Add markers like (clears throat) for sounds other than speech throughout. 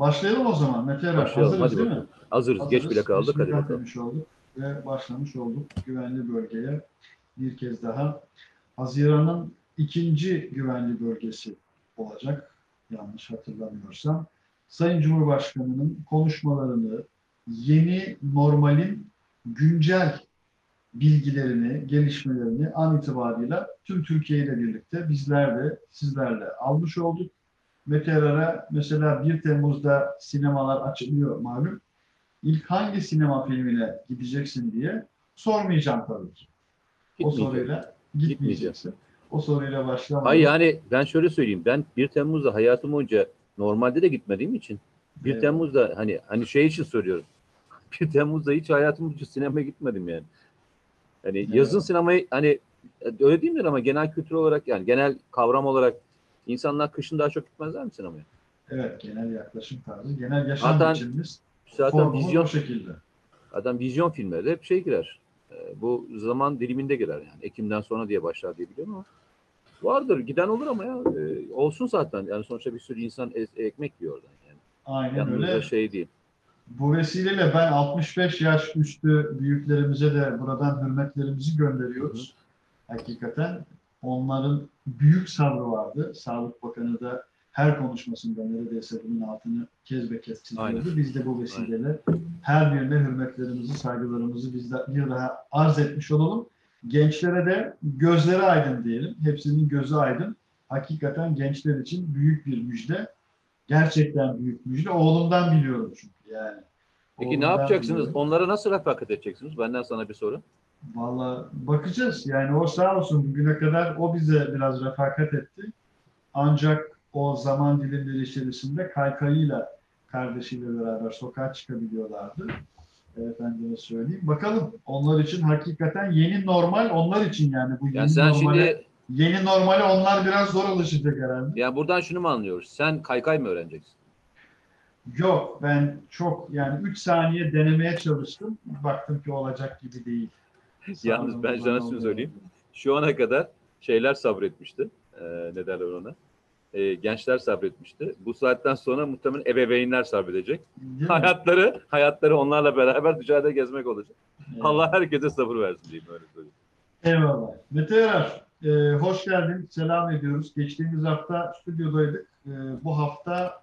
Başlayalım o zaman. Mete Erer, Başlayalım. hazırız Hadi değil mi? bakalım. Hazırız. Geç bile kaldık. Hadi bakalım. olduk ve başlamış olduk güvenli bölgeye bir kez daha. Haziran'ın ikinci güvenli bölgesi olacak yanlış hatırlamıyorsam. Sayın Cumhurbaşkanı'nın konuşmalarını yeni normalin güncel bilgilerini, gelişmelerini an itibariyle tüm Türkiye ile birlikte bizler de sizlerle almış olduk. Mete Erer'e mesela 1 Temmuz'da sinemalar açılıyor malum. İlk hangi sinema filmine gideceksin diye sormayacağım tabii ki. O soruyla gitmeyeceksin. O soruyla başlamadım. Hayır yani ben şöyle söyleyeyim. Ben 1 Temmuz'da hayatım boyunca normalde de gitmediğim için 1 Evet. Temmuz'da hani hani şey için soruyorum. 1 (laughs) Temmuz'da hiç hayatım boyunca sinemaya gitmedim yani. Hani Evet. yazın sinemayı hani öyle değil mi ama genel kültür olarak yani genel kavram olarak insanlar kışın daha çok gitmezler mi sinemaya? Evet, genel yaklaşım tarzı, genel yaşam Zaten biçimimiz Zaten vizyon şekilde. Zaten vizyon filmleri hep şey girer. Ee, bu zaman diliminde girer yani. Ekim'den sonra diye başlar diye biliyorum ama. Vardır giden olur ama ya. Ee, olsun zaten. Yani sonuçta bir sürü insan e- ekmek yiyor oradan yani. Aynen Yalnız öyle. şey değil. Bu vesileyle ben 65 yaş üstü büyüklerimize de buradan hürmetlerimizi gönderiyoruz. Hakikaten onların büyük sabrı vardı. Sağlık Bakanı da her konuşmasında neredeyse bunun altını kez be kez çiziyordu. Biz de bu vesileyle her birine hürmetlerimizi, saygılarımızı biz de bir daha arz etmiş olalım. Gençlere de gözleri aydın diyelim. Hepsinin gözü aydın. Hakikaten gençler için büyük bir müjde. Gerçekten büyük müjde. Oğlumdan biliyorum çünkü yani. Peki ne Oğlumdan yapacaksınız? biliyorum. Onlara nasıl refakat edeceksiniz? Benden sana bir soru. Valla bakacağız. Yani o sağ olsun bugüne kadar o bize biraz refakat etti. Ancak o zaman dilimleri içerisinde kaykayıyla kardeşiyle beraber sokağa çıkabiliyorlardı. Efendime söyleyeyim. Bakalım onlar için hakikaten yeni normal onlar için yani bu yeni Yani sen normale, şimdi yeni normale onlar biraz zor alışacak herhalde. yani buradan şunu mu anlıyoruz? Sen kaykay mı öğreneceksin? Yok ben çok yani 3 saniye denemeye çalıştım. Baktım ki olacak gibi değil. Yalnız ben sana şunu söyleyeyim. Şu ana kadar şeyler sabretmişti. Ee, ne derler ona? Ee, gençler sabretmişti. Bu saatten sonra muhtemelen ebeveynler sabredecek. Hayatları hayatları onlarla beraber dışarıda gezmek olacak. Evet. Allah herkese sabır versin diyeyim öyle söyleyeyim. Eyvallah. Mete Yarar, e, hoş geldin. Selam ediyoruz. Geçtiğimiz hafta stüdyodaydık. E, bu hafta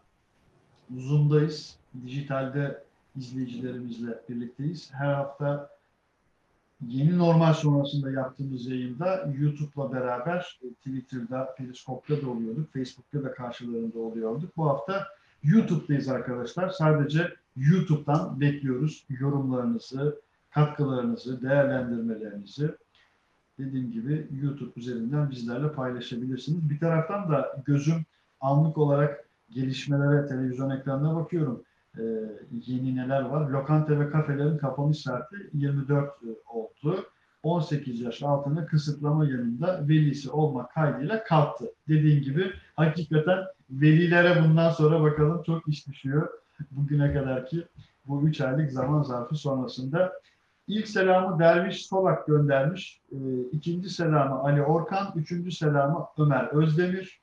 Zoom'dayız. Dijitalde izleyicilerimizle birlikteyiz. Her hafta yeni normal sonrasında yaptığımız yayında YouTube'la beraber e, Twitter'da, Periskop'ta da oluyorduk. Facebook'ta da karşılarında oluyorduk. Bu hafta YouTube'dayız arkadaşlar. Sadece YouTube'dan bekliyoruz yorumlarınızı, katkılarınızı, değerlendirmelerinizi dediğim gibi YouTube üzerinden bizlerle paylaşabilirsiniz. Bir taraftan da gözüm anlık olarak gelişmelere, televizyon ekranına bakıyorum. Ee, yeni neler var? Lokanta ve kafelerin kapanış saati 24 oldu. 18 yaş altına kısıtlama yanında velisi olmak kaydıyla kalktı. Dediğim gibi hakikaten velilere bundan sonra bakalım çok iş düşüyor. Bugüne kadarki bu 3 aylık zaman zarfı sonrasında İlk selamı Derviş Solak göndermiş. Ee, ikinci selamı Ali Orkan. Üçüncü selamı Ömer Özdemir.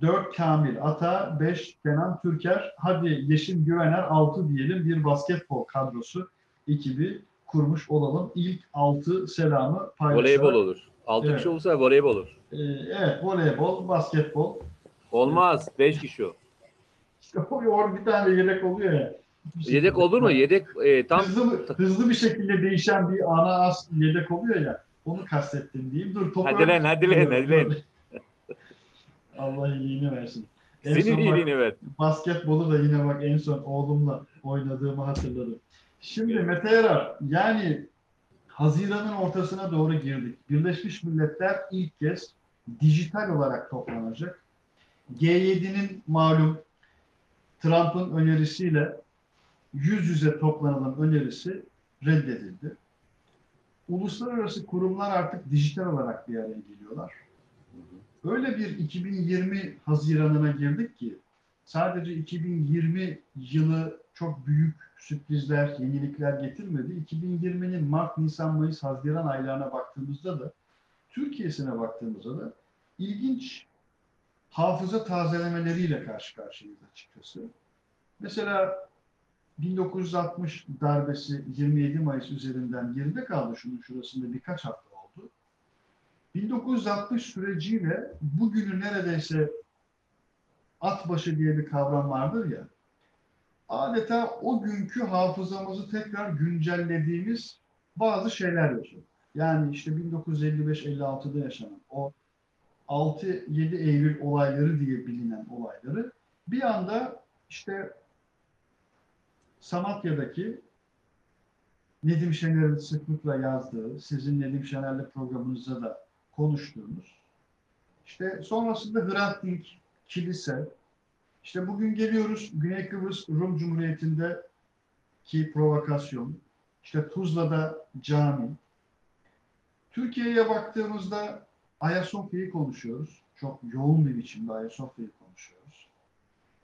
Dört Kamil Ata. Beş Kenan Türker. Hadi Yeşim Güvener. Altı diyelim bir basketbol kadrosu ekibi kurmuş olalım. İlk altı selamı paylaşarak. Voleybol olur. Altı Evet. kişi olursa voleybol olur. Ee, evet voleybol, basketbol. Olmaz. Beş kişi o. İşte o bir tane yedek oluyor ya. Yedek olur mu? Yedek e, tam hızlı, hızlı bir şekilde değişen bir ana as yedek oluyor ya. Onu kastettim diyeyim. Dur topu Hadi lan, hadi lan, hadi lan. Allah iyiliğini versin. En senin son bak, iyiliğini ver. basketbolu da yine bak en son oğlumla oynadığımı hatırladım. Şimdi Evet. Mete Yarar yani Haziran'ın ortasına doğru girdik. Birleşmiş Milletler ilk kez dijital olarak toplanacak. G7'nin malum Trump'ın önerisiyle yüz yüze toplanalım önerisi reddedildi. Uluslararası kurumlar artık dijital olarak bir araya geliyorlar. Öyle bir 2020 Haziran'ına girdik ki sadece 2020 yılı çok büyük sürprizler, yenilikler getirmedi. 2020'nin Mart, Nisan, Mayıs, Haziran aylarına baktığımızda da Türkiye'sine baktığımızda da ilginç hafıza tazelemeleriyle karşı karşıyayız açıkçası. Mesela 1960 darbesi 27 Mayıs üzerinden geride kaldı şunun şurasında birkaç hafta. 1960 süreciyle bugünü neredeyse at başı diye bir kavram vardır ya. Adeta o günkü hafızamızı tekrar güncellediğimiz bazı şeyler yaşadık. Yani işte 1955-56'da yaşanan o 6-7 Eylül olayları diye bilinen olayları bir anda işte Samatya'daki Nedim Şener'in sıklıkla yazdığı, sizin Nedim Şener'le programınızda da konuştuğunuz, işte sonrasında Hrant Dink, kilise, işte bugün geliyoruz Güney Kıbrıs Rum Cumhuriyeti'nde ki provokasyon, işte Tuzla'da cami. Türkiye'ye baktığımızda Ayasofya'yı konuşuyoruz. Çok yoğun bir biçimde Ayasofya'yı konuşuyoruz.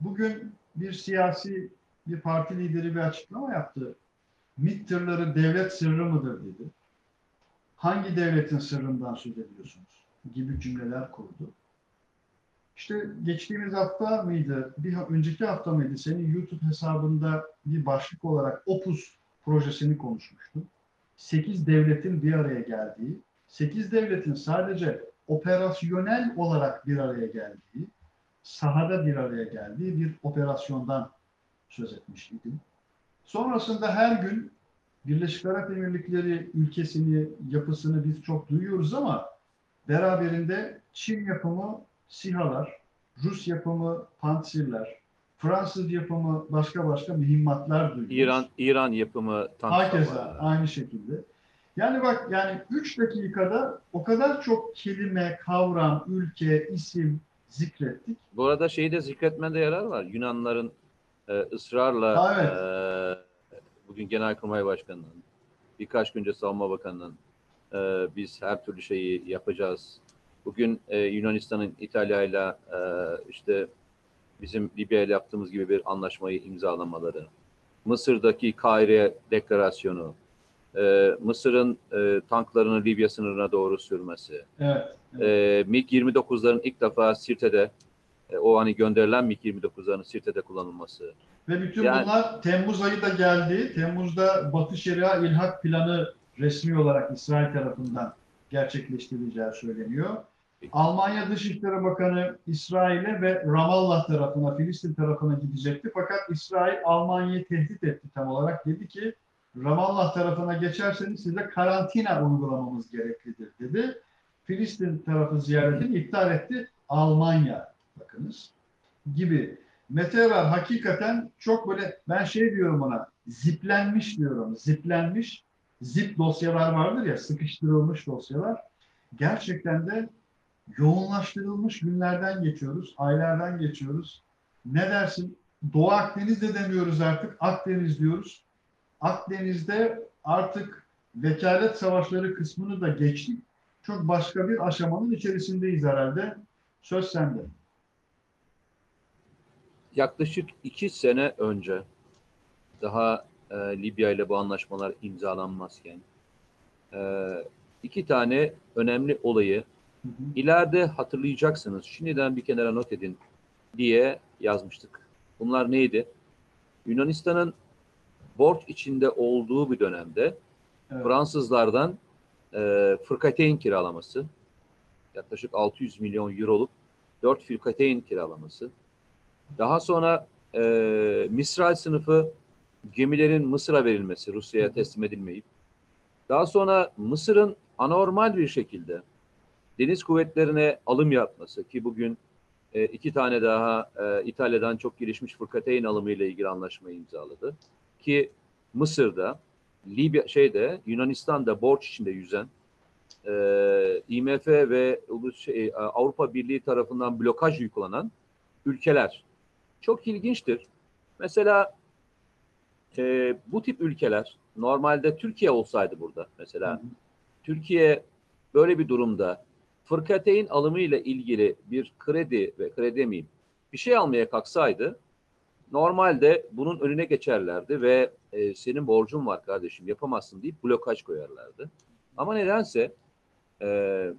Bugün bir siyasi bir parti lideri bir açıklama yaptı. MİT devlet sırrı mıdır dedi. Hangi devletin sırrından söz ediyorsunuz? Gibi cümleler kurdu. İşte geçtiğimiz hafta mıydı, bir önceki hafta mıydı senin YouTube hesabında bir başlık olarak Opus projesini konuşmuştum. 8 devletin bir araya geldiği, 8 devletin sadece operasyonel olarak bir araya geldiği, sahada bir araya geldiği bir operasyondan söz etmiş idim. Sonrasında her gün Birleşik Arap Emirlikleri ülkesini, yapısını biz çok duyuyoruz ama beraberinde Çin yapımı SİHA'lar, Rus yapımı Pantsirler, Fransız yapımı başka başka mühimmatlar duyuyoruz. İran İran yapımı tank Herkese var. aynı şekilde. Yani bak yani 3 dakikada o kadar çok kelime, kavram, ülke, isim zikrettik. Bu arada şeyi de zikretmende yarar var. Yunanların e, ısrarla evet. Bugün Genelkurmay Başkanı'nın birkaç gün önce Savunma Bakanı'nın e, biz her türlü şeyi yapacağız. Bugün e, Yunanistan'ın İtalya'yla e, işte bizim Libya ile yaptığımız gibi bir anlaşmayı imzalamaları, Mısır'daki Kahire deklarasyonu, e, Mısır'ın e, tanklarını Libya sınırına doğru sürmesi, Evet. e, MiG-29'ların ilk defa Sirte'de e, o hani gönderilen MiG-29'ların Sirte'de kullanılması. Ve bütün Yani- bunlar Temmuz ayı da geldi. Temmuz'da Batı Şeria İlhak Planı resmi olarak İsrail tarafından gerçekleştirileceği söyleniyor. Almanya Dışişleri Bakanı İsrail'e ve Ramallah tarafına, Filistin tarafına gidecekti. Fakat İsrail Almanya'yı tehdit etti tam olarak. Dedi ki Ramallah tarafına geçerseniz size karantina uygulamamız gereklidir dedi. Filistin tarafı ziyaretini iptal etti. Almanya bakınız gibi. Meteorar hakikaten çok böyle ben şey diyorum ona ziplenmiş diyorum. Ziplenmiş zip dosyalar vardır ya sıkıştırılmış dosyalar. Gerçekten de yoğunlaştırılmış günlerden geçiyoruz, aylardan geçiyoruz. Ne dersin? Doğu Akdeniz'de demiyoruz artık, Akdeniz diyoruz. Akdeniz'de artık vekalet savaşları kısmını da geçtik. Çok başka bir aşamanın içerisindeyiz herhalde. Söz sende. Yaklaşık iki sene önce daha e, Libya ile bu anlaşmalar imzalanmazken e, iki tane önemli olayı Hı hı. ileride hatırlayacaksınız. Şimdiden bir kenara not edin diye yazmıştık. Bunlar neydi? Yunanistan'ın borç içinde olduğu bir dönemde Evet. Fransızlardan e, fırkateyn kiralaması, yaklaşık 600 milyon euroluk 4 fırkateyn kiralaması. Daha sonra e, Misral sınıfı gemilerin Mısır'a verilmesi, Rusya'ya teslim edilmeyip, daha sonra Mısır'ın anormal bir şekilde deniz kuvvetlerine alım yapması ki bugün e, iki tane daha e, İtalya'dan çok gelişmiş fırkateyn alımı ile ilgili anlaşmayı imzaladı. Ki Mısır'da, Libya şeyde, Yunanistan'da borç içinde yüzen e, IMF ve şey, Avrupa Birliği tarafından blokaj uygulanan ülkeler. Çok ilginçtir. Mesela e, bu tip ülkeler normalde Türkiye olsaydı burada mesela Hı hı. Türkiye böyle bir durumda fırkateyn alımı ile ilgili bir kredi ve kredi demeyeyim bir şey almaya kalksaydı normalde bunun önüne geçerlerdi ve e, senin borcun var kardeşim yapamazsın deyip blokaj koyarlardı. Ama nedense e,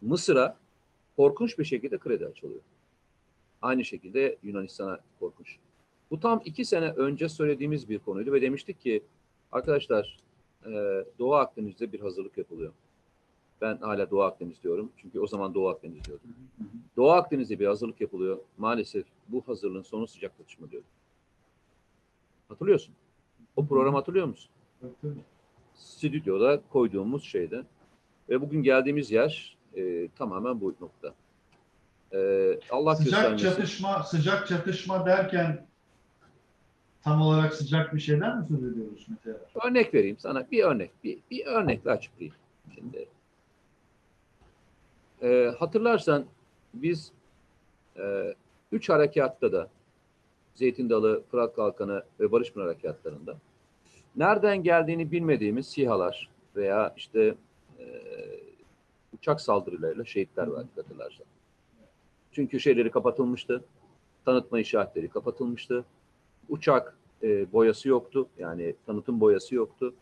Mısır'a korkunç bir şekilde kredi açılıyor. Aynı şekilde Yunanistan'a korkunç. Bu tam iki sene önce söylediğimiz bir konuydu ve demiştik ki arkadaşlar e, Doğu Akdeniz'de bir hazırlık yapılıyor. Ben hala Doğu Akdeniz diyorum. Çünkü o zaman Doğu Akdeniz diyordum. Doğu Akdeniz'de bir hazırlık yapılıyor. Maalesef bu hazırlığın sonu sıcak çatışma diyor. Hatırlıyorsun. O programı hatırlıyor musun? Tabii. Stüdyoda koyduğumuz şeyde. Ve bugün geldiğimiz yer e, tamamen bu nokta. E, Allah Sıcak göstermesin. çatışma, sıcak çatışma derken tam olarak sıcak bir şeyden mi söz ediyoruz Mete? Örnek vereyim sana. Bir örnek. Bir, bir örnekle açıklayayım. Şimdi, e, hatırlarsan biz e, üç harekatta da Zeytin Dalı, Fırat Kalkanı ve Barış Pınar harekatlarında nereden geldiğini bilmediğimiz SİHA'lar veya işte e, uçak saldırılarıyla şehitler verdik hatırlarsan. Çünkü şeyleri kapatılmıştı. Tanıtma işaretleri kapatılmıştı. Uçak e, boyası yoktu. Yani tanıtım boyası yoktu.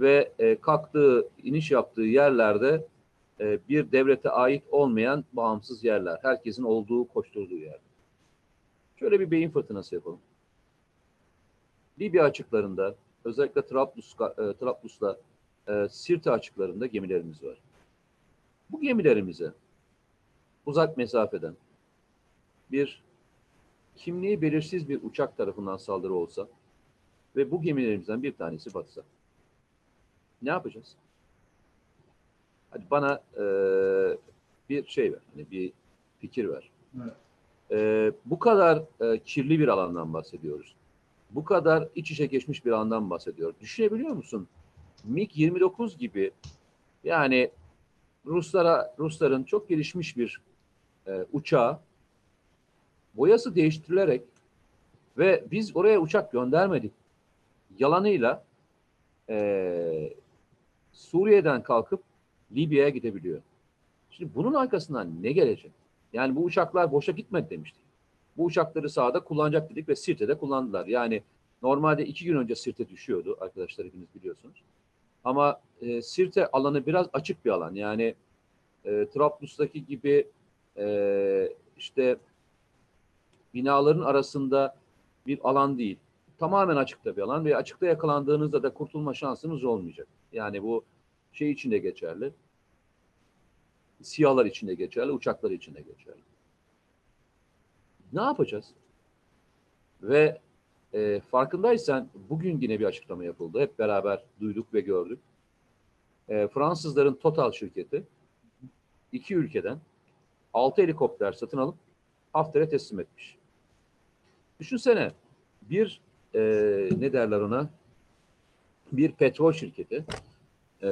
Ve e, kalktığı, iniş yaptığı yerlerde e, bir devlete ait olmayan bağımsız yerler. Herkesin olduğu, koşturduğu yer. Şöyle bir beyin fırtınası yapalım. Libya açıklarında, özellikle Trablus, e, Trablus'la e, Sirte açıklarında gemilerimiz var. Bu gemilerimize uzak mesafeden bir kimliği belirsiz bir uçak tarafından saldırı olsa ve bu gemilerimizden bir tanesi batsa. Ne yapacağız? Hadi bana e, bir şey ver, hani bir fikir ver. Evet. E, bu kadar e, kirli bir alandan bahsediyoruz. Bu kadar iç içe geçmiş bir alandan bahsediyoruz. Düşünebiliyor musun? MiG-29 gibi yani Ruslara Rusların çok gelişmiş bir e, uçağı boyası değiştirilerek ve biz oraya uçak göndermedik yalanıyla e, Suriye'den kalkıp Libya'ya gidebiliyor. Şimdi bunun arkasından ne gelecek? Yani bu uçaklar boşa gitmedi demiştik. Bu uçakları sahada kullanacak dedik ve Sirte'de kullandılar. Yani normalde iki gün önce Sirte düşüyordu arkadaşlar hepiniz biliyorsunuz. Ama e, Sirte alanı biraz açık bir alan. Yani e, Trablus'taki gibi e, işte binaların arasında bir alan değil. Tamamen açıkta bir alan ve açıkta yakalandığınızda da kurtulma şansınız olmayacak. Yani bu şey için de geçerli. Siyahlar için de geçerli, uçaklar için de geçerli. Ne yapacağız? Ve e, farkındaysan bugün yine bir açıklama yapıldı. Hep beraber duyduk ve gördük. E, Fransızların Total şirketi iki ülkeden altı helikopter satın alıp Hafter'e teslim etmiş. Düşünsene bir e, ne derler ona bir petrol şirketi e,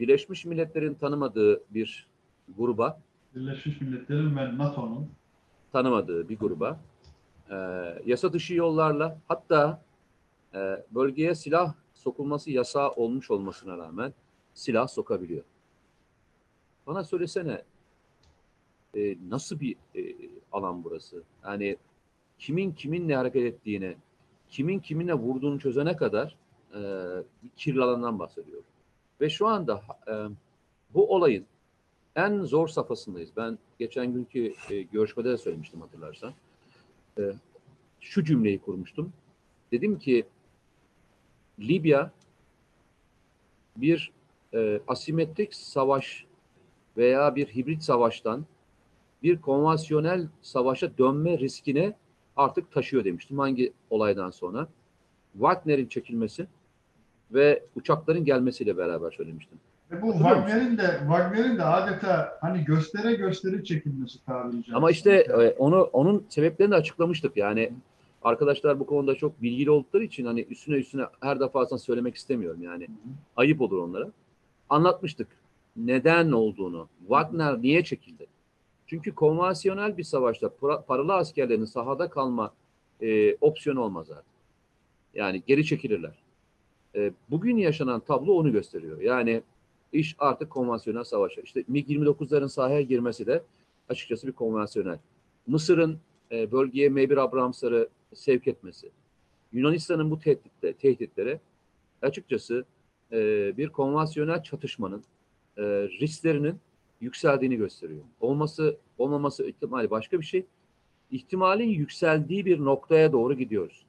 Birleşmiş Milletler'in tanımadığı bir gruba Birleşmiş Milletler'in ve NATO'nun tanımadığı bir gruba e, yasa dışı yollarla hatta e, bölgeye silah sokulması yasağı olmuş olmasına rağmen silah sokabiliyor. Bana söylesene e, nasıl bir e, alan burası? Yani kimin kiminle hareket ettiğini, kimin kiminle vurduğunu çözene kadar e, bir kirli alandan bahsediyor. Ve şu anda e, bu olayın en zor safhasındayız. Ben geçen günkü e, görüşmede de söylemiştim hatırlarsan. E, şu cümleyi kurmuştum. Dedim ki Libya bir e, asimetrik savaş veya bir hibrit savaştan bir konvansiyonel savaşa dönme riskine artık taşıyor demiştim. Hangi olaydan sonra? Wagner'in çekilmesi ve uçakların gelmesiyle beraber söylemiştim. ve bu? Wagner'in de Wagner'in de adeta hani göstere göstere çekilmesi tabiri caizse. Ama işte e, onu onun sebeplerini de açıklamıştık. Yani arkadaşlar bu konuda çok bilgili oldukları için hani üstüne üstüne her defasında söylemek istemiyorum. Yani ayıp olur onlara. Anlatmıştık neden olduğunu. Wagner niye çekildi? Çünkü konvansiyonel bir savaşta para- paralı askerlerin sahada kalma e, opsiyonu olmaz artık. Yani geri çekilirler. E, bugün yaşanan tablo onu gösteriyor. Yani iş artık konvansiyonel savaşa. İşte MiG-29'ların sahaya girmesi de açıkçası bir konvansiyonel. Mısır'ın e, bölgeye M1 Abrams'ları sevk etmesi, Yunanistan'ın bu tehditle, tehditlere açıkçası e, bir konvansiyonel çatışmanın e, risklerinin yükseldiğini gösteriyor. Olması olmaması ihtimali başka bir şey. ihtimalin yükseldiği bir noktaya doğru gidiyoruz.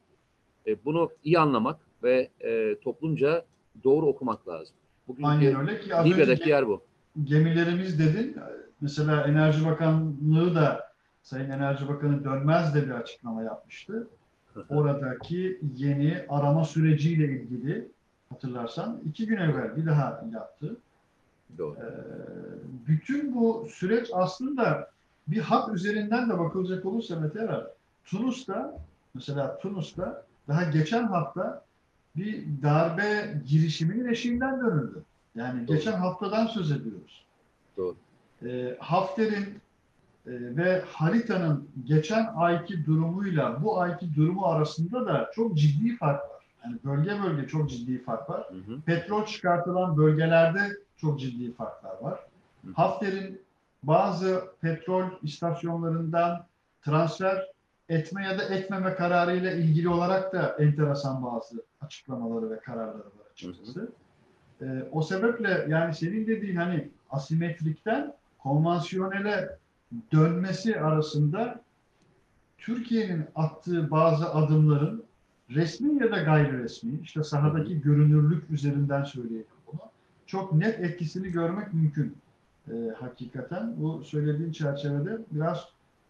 E, bunu iyi anlamak ve e, toplumca doğru okumak lazım. Bugünkü Aynen öyle ki Libya'daki yer bu. gemilerimiz dedin. Mesela Enerji Bakanlığı da Sayın Enerji Bakanı Dönmez de bir açıklama yapmıştı. Oradaki yeni arama süreciyle ilgili hatırlarsan iki gün evvel bir daha yaptı. Doğru. Ee, bütün bu süreç aslında bir hat üzerinden de bakılacak olursa Mete Erer, Tunus'ta mesela Tunus'ta daha geçen hafta bir darbe girişiminin eşiğinden dönüldü. Yani Doğru. geçen haftadan söz ediyoruz. Doğru. E, Hafter'in e, ve Halita'nın geçen ayki durumuyla bu ayki durumu arasında da çok ciddi fark var. Yani bölge bölge çok ciddi fark var Hı hı. petrol çıkartılan bölgelerde çok ciddi farklar var. Hafter'in bazı petrol istasyonlarından transfer etme ya da etmeme kararıyla ilgili olarak da enteresan bazı açıklamaları ve kararları var açıkçası. Ee, o sebeple yani senin dediğin hani asimetrikten konvansiyonele dönmesi arasında Türkiye'nin attığı bazı adımların resmi ya da gayri resmi, işte sahadaki görünürlük üzerinden söyleyelim. Çok net etkisini görmek mümkün e, hakikaten. Bu söylediğin çerçevede biraz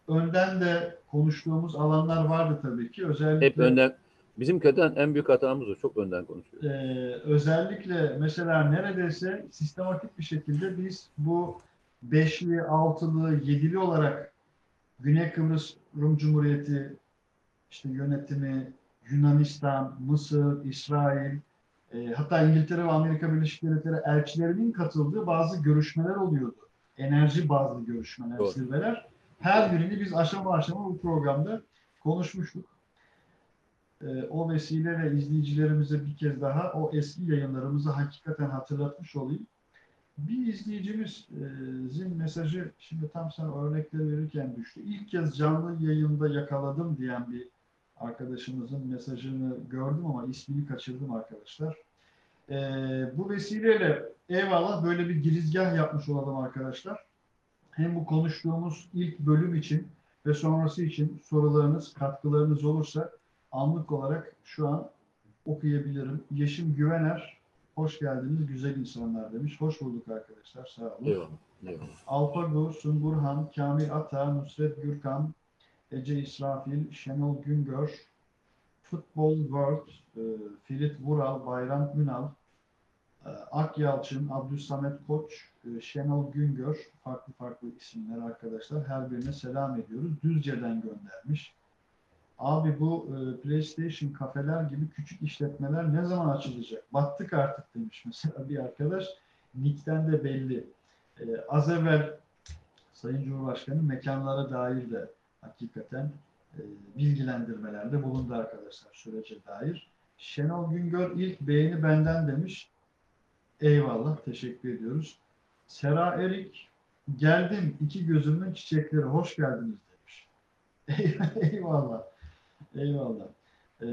önden de konuştuğumuz alanlar vardı tabii ki. Özellikle Hep önden bizim kötü en büyük hatamız o. Çok önden konuşuyor. ee, özellikle mesela neredeyse sistematik bir şekilde biz bu beşli, altılı, yedili olarak Güney Kıbrıs Rum Cumhuriyeti işte yönetimi, Yunanistan, Mısır, İsrail, e, hatta İngiltere ve Amerika Birleşik Devletleri elçilerinin katıldığı bazı görüşmeler oluyordu. Enerji bazlı görüşmeler, Doğru. zirveler. Her birini biz aşama aşama bu programda konuşmuştuk. Ee, o vesileyle izleyicilerimize bir kez daha o eski yayınlarımızı hakikaten hatırlatmış olayım. Bir izleyicimizin mesajı şimdi tam sana örnekleri verirken düştü. İlk kez canlı yayında yakaladım diyen bir arkadaşımızın mesajını gördüm ama ismini kaçırdım arkadaşlar. Ee, bu vesileyle eyvallah böyle bir girizgah yapmış olalım arkadaşlar. Hem bu konuştuğumuz ilk bölüm için ve sonrası için sorularınız, katkılarınız olursa anlık olarak şu an okuyabilirim. Yeşim Güvener, hoş geldiniz güzel insanlar demiş. Hoş bulduk arkadaşlar, sağ olun. Eyvallah. Alpago, Sungurhan, Kamil Ata, Nusret Gürkan, Ece İsrafil, Şenol Güngör, Futbol World, e, Filit Vural, Bayram Ünal, e, Ak Yalçın, Abdülsamet Koç, e, Şenol Güngör, farklı farklı isimler arkadaşlar. Her birine selam ediyoruz. Düzce'den göndermiş. Abi bu e, PlayStation kafeler gibi küçük işletmeler ne zaman açılacak? Battık artık demiş mesela bir arkadaş. Nick'ten de belli. E, az evvel Sayın Cumhurbaşkanı mekanlara dair de hakikaten e, bilgilendirmelerde bulundu arkadaşlar sürece dair. Şenol Güngör ilk beğeni benden demiş. Eyvallah, teşekkür ediyoruz. Sera Erik, geldim iki gözümün çiçekleri, hoş geldiniz demiş. (laughs) Eyvallah, eyvallah. Ee,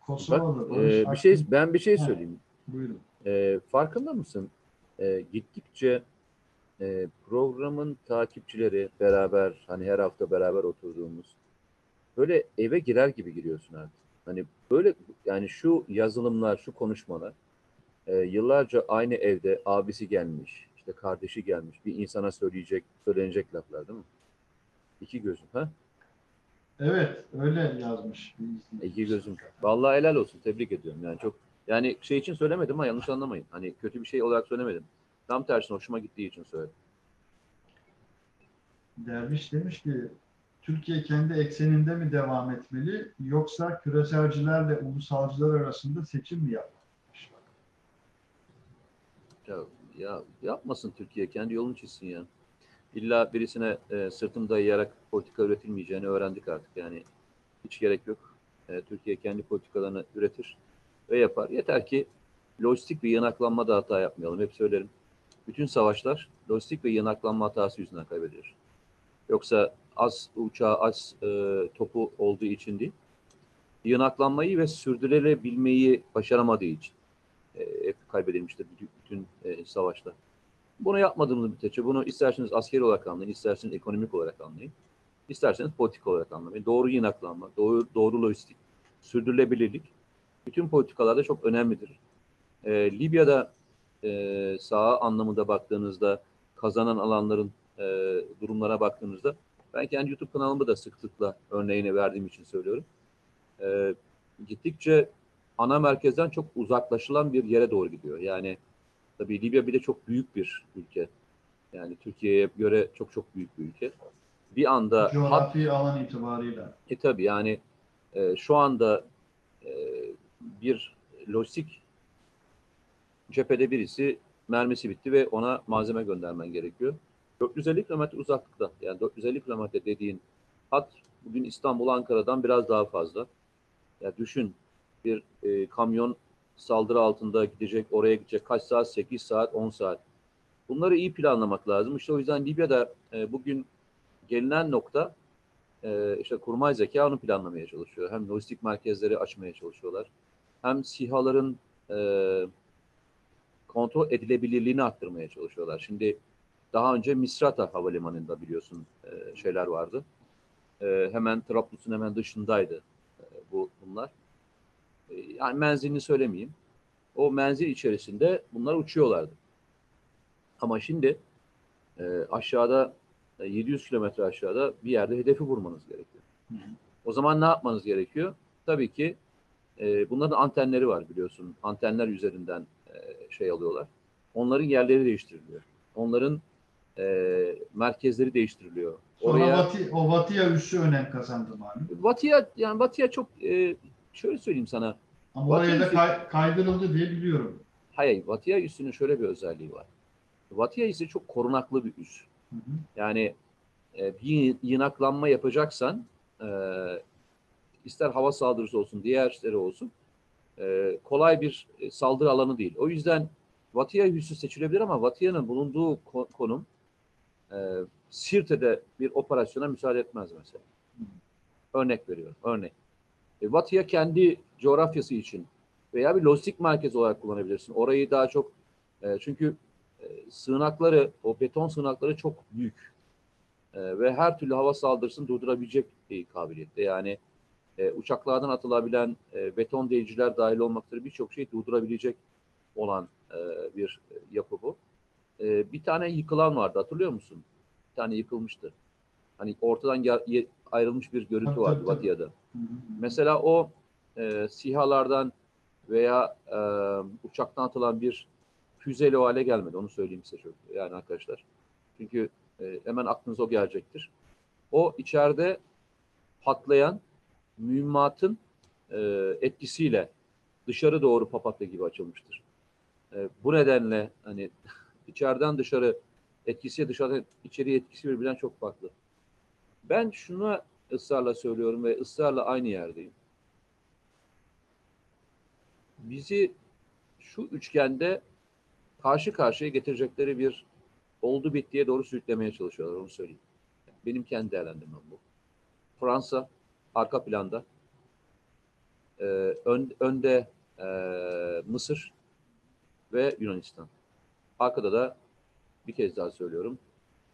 Kosovalı, Bak, e, bir şey ben bir şey Ha. söyleyeyim. Buyurun. E, farkında mısın? E, gittikçe e, programın takipçileri beraber hani her hafta beraber oturduğumuz böyle eve girer gibi giriyorsun artık. Hani böyle yani şu yazılımlar, şu konuşmalar e, yıllarca aynı evde abisi gelmiş, işte kardeşi gelmiş, bir insana söyleyecek, söylenecek laflar değil mi? İki gözüm ha? Evet, öyle yazmış. İki gözüm. Vallahi helal olsun. Tebrik ediyorum. Yani çok yani şey için söylemedim ama yanlış anlamayın. Hani kötü bir şey olarak söylemedim. Tam tersine hoşuma gittiği için söyledim. Derviş demiş ki Türkiye kendi ekseninde mi devam etmeli yoksa küreselcilerle ulusalcılar arasında seçim mi yapmalı? Ya, ya yapmasın Türkiye. Kendi yolunu çizsin ya. İlla birisine e, sırtını dayayarak politika üretilmeyeceğini öğrendik artık. Yani hiç gerek yok. E, Türkiye kendi politikalarını üretir ve yapar. Yeter ki lojistik ve yanaklanma da hata yapmayalım. Hep söylerim. Bütün savaşlar lojistik ve yanaklanma hatası yüzünden kaybedilir. Yoksa az uçağı, az e, topu olduğu için değil. Yanaklanmayı ve sürdürülebilmeyi başaramadığı için e, hep kaybedilmiştir bütün, bütün e, savaşlar. Bunu yapmadığımız müddetçe bunu isterseniz askeri olarak anlayın, isterseniz ekonomik olarak anlayın. isterseniz politik olarak anlamayın. Doğru yinaklanma, doğru, doğru lojistik, sürdürülebilirlik bütün politikalarda çok önemlidir. Ee, Libya'da e, saha anlamında baktığınızda kazanan alanların e, durumlara baktığınızda ben kendi YouTube kanalımda da sıklıkla örneğini verdiğim için söylüyorum. Ee, gittikçe ana merkezden çok uzaklaşılan bir yere doğru gidiyor. Yani tabii Libya bir de çok büyük bir ülke. Yani Türkiye'ye göre çok çok büyük bir ülke. Bir anda hat, Coğrafi alan itibarıyla. e tabii yani e, şu anda e, bir lojistik cephede birisi mermisi bitti ve ona malzeme göndermen gerekiyor. 450 kilometre uzaklıkta yani 450 kilometre dediğin hat bugün İstanbul Ankara'dan biraz daha fazla. Ya düşün bir e, kamyon saldırı altında gidecek oraya gidecek kaç saat 8 saat 10 saat. Bunları iyi planlamak lazım. İşte o yüzden Libya'da e, bugün gelinen nokta e, işte kurmay zeka onu planlamaya çalışıyor. Hem lojistik merkezleri açmaya çalışıyorlar. Hem SİHA'ların e, kontrol edilebilirliğini arttırmaya çalışıyorlar. Şimdi daha önce Misrata Havalimanı'nda biliyorsun e, şeyler vardı. E, hemen Trablus'un hemen dışındaydı e, bu bunlar. E, yani menzilini söylemeyeyim. O menzil içerisinde bunlar uçuyorlardı. Ama şimdi e, aşağıda e, 700 kilometre aşağıda bir yerde hedefi vurmanız gerekiyor. Hı hı. O zaman ne yapmanız gerekiyor? Tabii ki e, bunların antenleri var biliyorsun. Antenler üzerinden şey alıyorlar. Onların yerleri değiştiriliyor. Onların e, merkezleri değiştiriliyor. Sonra Oraya Vati, o Vatiya üssü önem kazandı malum. Batı'ya yani Batı'ya çok e, şöyle söyleyeyim sana. Ama Vati oraya da üssü- kay- kaydırıldı diye biliyorum. Hayır, Batı'ya üssünün şöyle bir özelliği var. Batı'ya ise çok korunaklı bir üs. Hı hı. Yani e, bir yinaklanma yapacaksan e, ister hava saldırısı olsun, diğer işleri olsun e, kolay bir e, saldırı alanı değil. O yüzden Vatia üssü seçilebilir ama Vatia'nın bulunduğu ko- konum e, Sirte'de bir operasyona müsaade etmez mesela. Örnek veriyorum, örnek. E, Vatia kendi coğrafyası için veya bir lojistik merkez olarak kullanabilirsin. Orayı daha çok e, çünkü e, sığınakları, o beton sığınakları çok büyük. E, ve her türlü hava saldırısını durdurabilecek bir kabiliyette. Yani e, uçaklardan atılabilen e, beton deliciler dahil olmak üzere birçok şeyi durdurabilecek olan e, bir e, yapı bu. E, bir tane yıkılan vardı hatırlıyor musun? Bir tane yıkılmıştı. Hani ortadan ayrılmış bir görüntü vardı hı. Mesela o e, SİHA'lardan veya e, uçaktan atılan bir füzeyle o hale gelmedi. Onu söyleyeyim size çok. Yani arkadaşlar. Çünkü e, hemen aklınıza o gelecektir. O içeride patlayan mühimmatın e, etkisiyle dışarı doğru papatya gibi açılmıştır. E, bu nedenle hani (laughs) içeriden dışarı etkisi dışarıdan içeriye etkisi birbirinden çok farklı. Ben şunu ısrarla söylüyorum ve ısrarla aynı yerdeyim. Bizi şu üçgende karşı karşıya getirecekleri bir oldu bittiye doğru sürüklemeye çalışıyorlar onu söyleyeyim. Benim kendi değerlendirmem bu. Fransa arka planda, e, ön- önde e, Mısır ve Yunanistan. Arkada da bir kez daha söylüyorum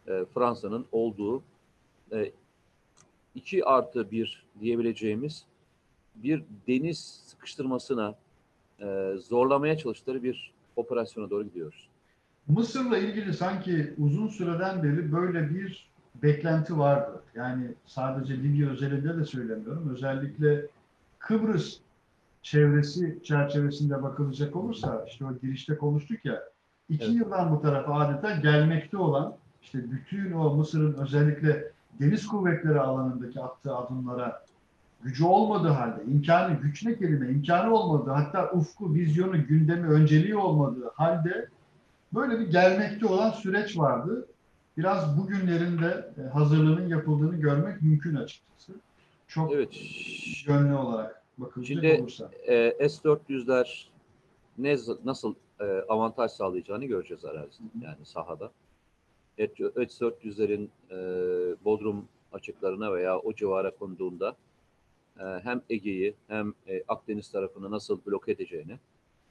e, Fransa'nın olduğu e, 2 artı 1 diyebileceğimiz bir deniz sıkıştırmasına e, zorlamaya çalıştıkları bir operasyona doğru gidiyoruz. Mısır'la ilgili sanki uzun süreden beri böyle bir beklenti vardı. Yani sadece Libya özelinde de söylemiyorum. Özellikle Kıbrıs çevresi çerçevesinde bakılacak olursa işte o girişte konuştuk ya iki Evet. yıldan bu tarafa adeta gelmekte olan işte bütün o Mısır'ın özellikle deniz kuvvetleri alanındaki attığı adımlara gücü olmadığı halde, imkanı, güç ne kelime, imkanı olmadığı, hatta ufku, vizyonu, gündemi, önceliği olmadığı halde böyle bir gelmekte olan süreç vardı. Biraz bugünlerinde e, hazırlığının yapıldığını görmek mümkün açıkçası. Çok Evet. yönlü olarak bakılacak Şimdi- olursa. E, S-400'ler ne nasıl e, avantaj sağlayacağını göreceğiz arazide Hı hı. yani sahada. S-400'lerin e, Bodrum açıklarına veya o civara konduğunda e, hem Ege'yi hem e, Akdeniz tarafını nasıl bloke edeceğini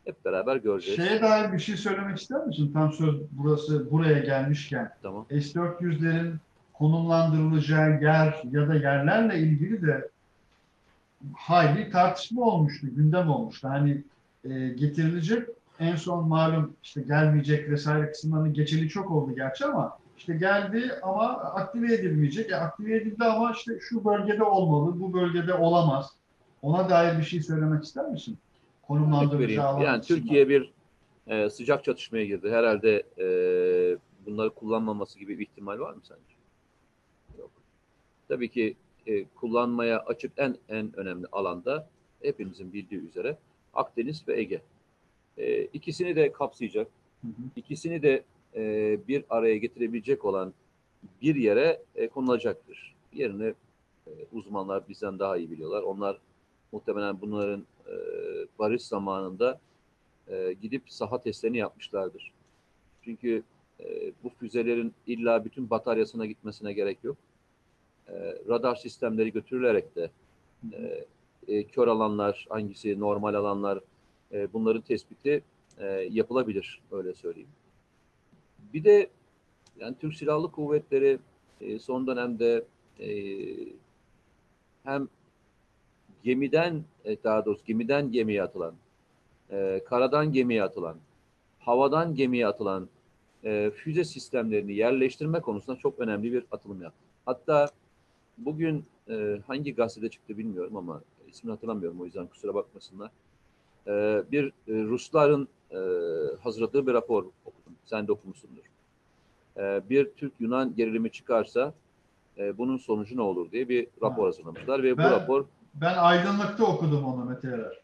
hep beraber göreceğiz. Şeye dair bir şey söylemek ister misin? Tam söz burası buraya gelmişken. Tamam. S-400'lerin konumlandırılacağı yer ya da yerlerle ilgili de hayli tartışma olmuştu, gündem olmuştu. Hani e, getirilecek en son malum işte gelmeyecek vesaire kısımlarının geçeli çok oldu gerçi ama işte geldi ama aktive edilmeyecek. E, aktive edildi ama işte şu bölgede olmalı, bu bölgede olamaz. Ona dair bir şey söylemek ister misin? Konumlandırılacağı Yani. Türkiye bir e, sıcak çatışmaya girdi. Herhalde e, bunları kullanmaması gibi bir ihtimal var mı sence? Yok. Tabii ki e, kullanmaya açık en en önemli alanda hepimizin bildiği üzere Akdeniz ve Ege. E, ikisini de kapsayacak, Hı hı. ikisini de e, bir araya getirebilecek olan bir yere e, konulacaktır. Yerini e, uzmanlar bizden daha iyi biliyorlar. Onlar muhtemelen bunların e, barış zamanında e, gidip saha testlerini yapmışlardır. Çünkü e, bu füzelerin illa bütün bataryasına gitmesine gerek yok. E, radar sistemleri götürülerek de e, e, kör alanlar, hangisi normal alanlar e, bunların tespiti e, yapılabilir öyle söyleyeyim. Bir de yani Türk Silahlı Kuvvetleri e, son dönemde e, hem gemiden e, daha doğrusu gemiden gemiye atılan, e, karadan gemiye atılan, havadan gemiye atılan e, füze sistemlerini yerleştirme konusunda çok önemli bir atılım yaptı. Hatta bugün e, hangi gazetede çıktı bilmiyorum ama ismini hatırlamıyorum o yüzden kusura bakmasınlar. E, bir e, Rusların e, hazırladığı bir rapor okudum. Sen de okumuşsundur. E, bir Türk-Yunan gerilimi çıkarsa e, bunun sonucu ne olur diye bir rapor Ha. hazırlamışlar ve bu Ben- rapor Ben aydınlıkta okudum onu Mete Erer.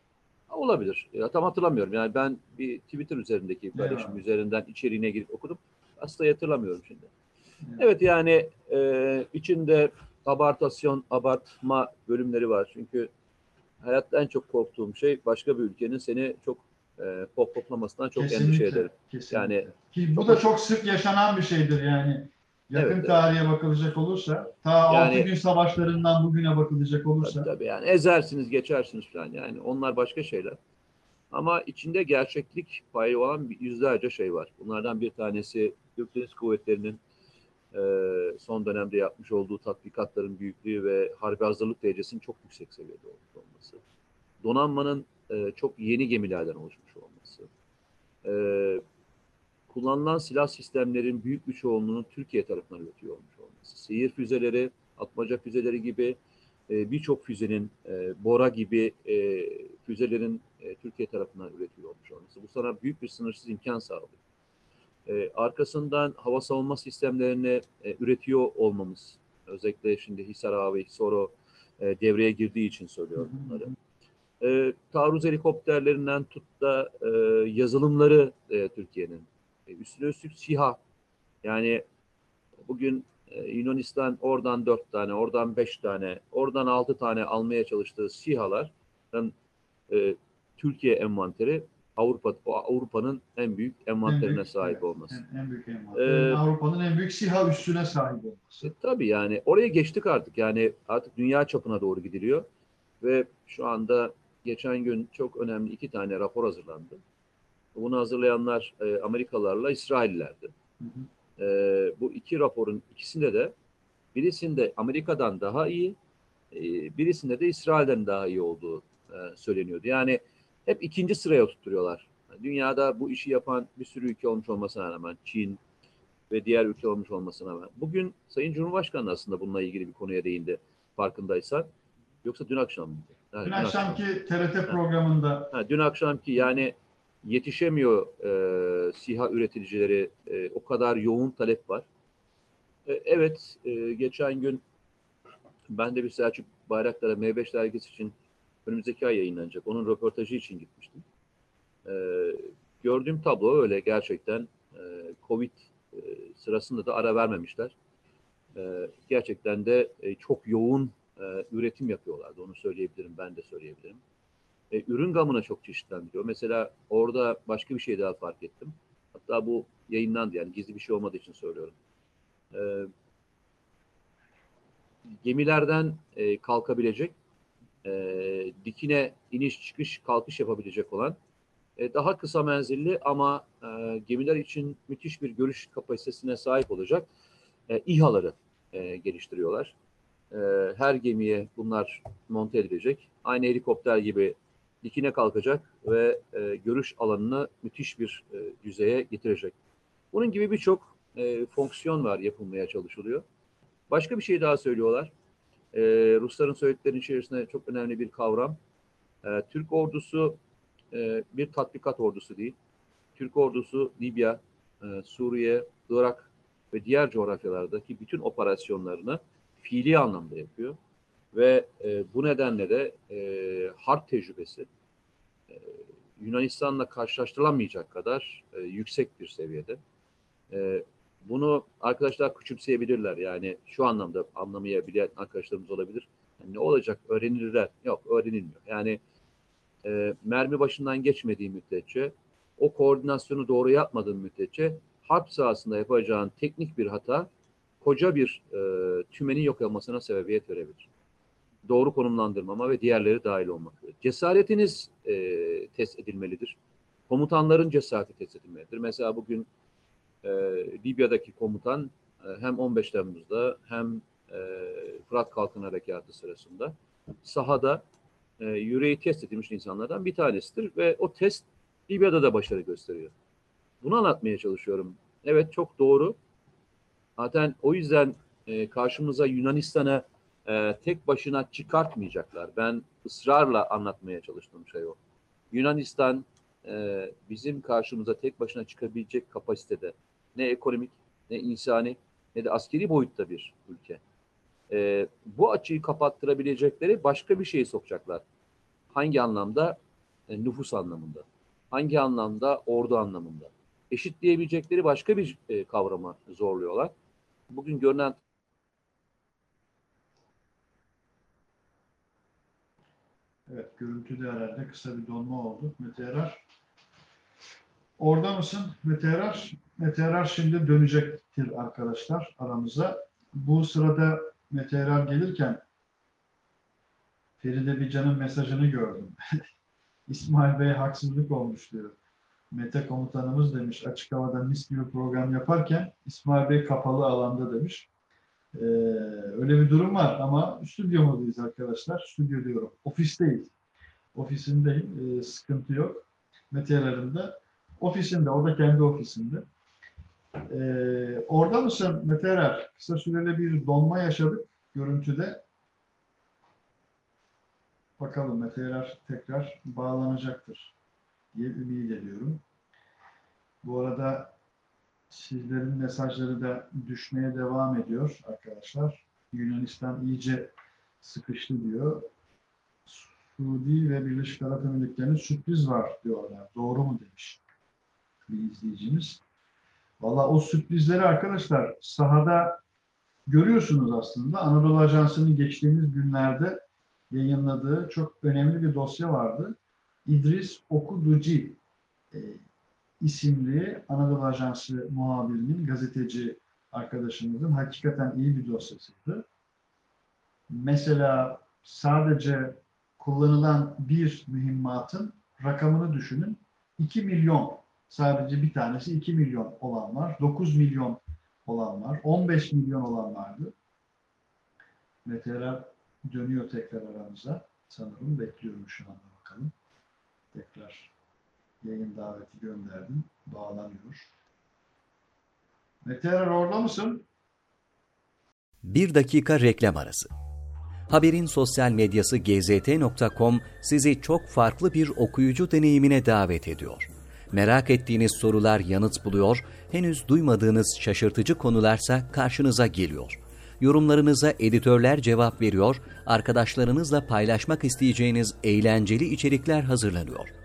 Olabilir. Ya, tam hatırlamıyorum. Yani ben bir Twitter üzerindeki paylaşım Eyvallah. üzerinden içeriğine girip okudum. Aslında hatırlamıyorum şimdi. Evet. Evet yani e, içinde abartasyon, abartma bölümleri var. Çünkü hayatta en çok korktuğum şey başka bir ülkenin seni çok e, pohpohlamasından çok endişe ederim. Kesinlikle. Yani Ki bu çok da çok sık yaşanan bir şeydir yani. Yakın Evet, evet. tarihe bakılacak olursa, ta Yani- gün savaşlarından bugüne bakılacak olursa. Tabii, tabii yani ezersiniz, geçersiniz falan yani onlar başka şeyler. Ama içinde gerçeklik payı olan yüzlerce şey var. Bunlardan bir tanesi Türk Deniz Kuvvetleri'nin e, son dönemde yapmış olduğu tatbikatların büyüklüğü ve harbi hazırlık derecesinin çok yüksek seviyede olması. Donanmanın e, çok yeni gemilerden oluşmuş olması. E, kullanılan silah sistemlerin büyük bir çoğunluğunun Türkiye tarafından üretiyor olmuş olması. Seyir füzeleri, atmaca füzeleri gibi e, birçok füzenin, e, Bora gibi e, füzelerin e, Türkiye tarafından üretiyor olmuş olması. Bu sana büyük bir sınırsız imkan sağlıyor. E, arkasından hava savunma sistemlerini e, üretiyor olmamız, özellikle şimdi Hisar Avi, Soro e, devreye girdiği için söylüyorum bunları. E, taarruz helikopterlerinden tut da e, yazılımları e, Türkiye'nin. E, üstüne üstlük SİHA. Yani bugün e, Yunanistan oradan dört tane, oradan beş tane, oradan altı tane almaya çalıştığı SİHA'ların e, Türkiye envanteri Avrupa Avrupa'nın en büyük envanterine En büyük, sahip evet, olması. En, en büyük envanter. Ee, Avrupa'nın en büyük SİHA üssüne sahip olması. E, tabii yani oraya geçtik artık. Yani artık dünya çapına doğru gidiliyor. Ve şu anda geçen gün çok önemli iki tane rapor hazırlandı. Bunu hazırlayanlar e, Amerikalılarla İsraillilerdi. Hı hı. E, bu iki raporun ikisinde de birisinde Amerika'dan daha iyi, e, birisinde de İsrail'den daha iyi olduğu e, söyleniyordu. Yani hep ikinci sıraya oturtturuyorlar. Dünyada bu işi yapan bir sürü ülke olmuş olmasına rağmen Çin ve diğer ülke olmuş olmasına rağmen. Bugün Sayın Cumhurbaşkanı aslında bununla ilgili bir konuya değindi farkındaysan. Yoksa dün akşam mıydı? Ha, Dün akşamki TRT programında Ha, dün akşamki yani yetişemiyor e, SİHA üreticileri e, o kadar yoğun talep var. E, evet e, geçen gün ben de bir Selçuk Bayraktar'a M5 dergisi için önümüzdeki ay yayınlanacak. Onun röportajı için gitmiştim. E, gördüğüm tablo öyle gerçekten e, Covid e, sırasında da ara vermemişler. E, gerçekten de e, çok yoğun e, üretim yapıyorlardı. Onu söyleyebilirim, ben de söyleyebilirim. E, ürün gamına çok çeşitlendiriyor. Mesela orada başka bir şey daha fark ettim. Hatta bu yayınlandı yani gizli bir şey olmadığı için söylüyorum. E, gemilerden e, kalkabilecek, e, dikine iniş çıkış kalkış yapabilecek olan e, daha kısa menzilli ama e, gemiler için müthiş bir görüş kapasitesine sahip olacak e, İHA'ları e, geliştiriyorlar. E, her gemiye bunlar monte edilecek. Aynı helikopter gibi dikine kalkacak ve e, görüş alanını müthiş bir e, düzeye getirecek. Bunun gibi birçok e, fonksiyon var yapılmaya çalışılıyor. Başka bir şey daha söylüyorlar. E, Rusların söylediklerinin içerisinde çok önemli bir kavram. E, Türk ordusu e, bir tatbikat ordusu değil. Türk ordusu Libya, e, Suriye, Irak ve diğer coğrafyalardaki bütün operasyonlarını fiili anlamda yapıyor. Ve e, bu nedenle de e, harp tecrübesi e, Yunanistan'la karşılaştırılamayacak kadar e, yüksek bir seviyede. E, bunu arkadaşlar küçümseyebilirler. Yani şu anlamda anlamayabilen arkadaşlarımız olabilir. Yani ne olacak? Öğrenirler. Yok öğrenilmiyor. Yani e, mermi başından geçmediği müddetçe o koordinasyonu doğru yapmadığın müddetçe harp sahasında yapacağın teknik bir hata koca bir e, tümenin yok olmasına sebebiyet verebilir. Doğru konumlandırmama ve diğerleri dahil olmak. Cesaretiniz e, test edilmelidir. Komutanların cesareti test edilmelidir. Mesela bugün e, Libya'daki komutan e, hem 15 Temmuz'da hem e, Fırat Kalkın Harekatı sırasında sahada e, yüreği test edilmiş insanlardan bir tanesidir ve o test Libya'da da başarı gösteriyor. Bunu anlatmaya çalışıyorum. Evet çok doğru. Zaten o yüzden e, karşımıza Yunanistan'a e, tek başına çıkartmayacaklar. Ben ısrarla anlatmaya çalıştığım şey o. Yunanistan e, bizim karşımıza tek başına çıkabilecek kapasitede ne ekonomik ne insani ne de askeri boyutta bir ülke. E, bu açıyı kapattırabilecekleri başka bir şeyi sokacaklar. Hangi anlamda? E, nüfus anlamında. Hangi anlamda? Ordu anlamında. Eşitleyebilecekleri başka bir e, kavrama zorluyorlar. Bugün görünen Evet, görüntüde herhalde kısa bir donma oldu. Mete Erar. Orada mısın Mete Erar? Mete Erar şimdi dönecektir arkadaşlar aramıza. Bu sırada Mete Erar gelirken Feride Bican'ın mesajını gördüm. (laughs) İsmail Bey haksızlık olmuş diyor. Mete komutanımız demiş açık havada mis gibi program yaparken İsmail Bey kapalı alanda demiş. Ee, öyle bir durum var ama stüdyomudayız arkadaşlar. Stüdyo diyorum. Ofisteyiz. Ofisindeyim. Ee, sıkıntı yok. Mete'lerin de. Ofisinde. O da kendi ofisinde. Ee, orada mısın Mete Erer? Kısa süreli bir donma yaşadık görüntüde. Bakalım Mete tekrar bağlanacaktır diye ümit ediyorum. Bu arada sizlerin mesajları da düşmeye devam ediyor arkadaşlar. Yunanistan iyice sıkıştı diyor. Suudi ve Birleşik Arap Emirlikleri'nin sürpriz var diyorlar. Doğru mu demiş bir izleyicimiz. Valla o sürprizleri arkadaşlar sahada görüyorsunuz aslında. Anadolu Ajansı'nın geçtiğimiz günlerde yayınladığı çok önemli bir dosya vardı. İdris Okuduci e, isimli Anadolu Ajansı muhabirinin, gazeteci arkadaşımızın hakikaten iyi bir dosyasıydı. Mesela sadece kullanılan bir mühimmatın rakamını düşünün. 2 milyon, sadece bir tanesi 2 milyon olan var, 9 milyon olan var, 15 milyon olan vardı. Meteorar dönüyor tekrar aramıza. Sanırım bekliyorum şu anda bakalım. Tekrar yayın daveti gönderdim. Bağlanıyor. Meteor orada mısın? Bir dakika reklam arası. Haberin sosyal medyası gzt.com sizi çok farklı bir okuyucu deneyimine davet ediyor. Merak ettiğiniz sorular yanıt buluyor, henüz duymadığınız şaşırtıcı konularsa karşınıza geliyor. Yorumlarınıza editörler cevap veriyor, arkadaşlarınızla paylaşmak isteyeceğiniz eğlenceli içerikler hazırlanıyor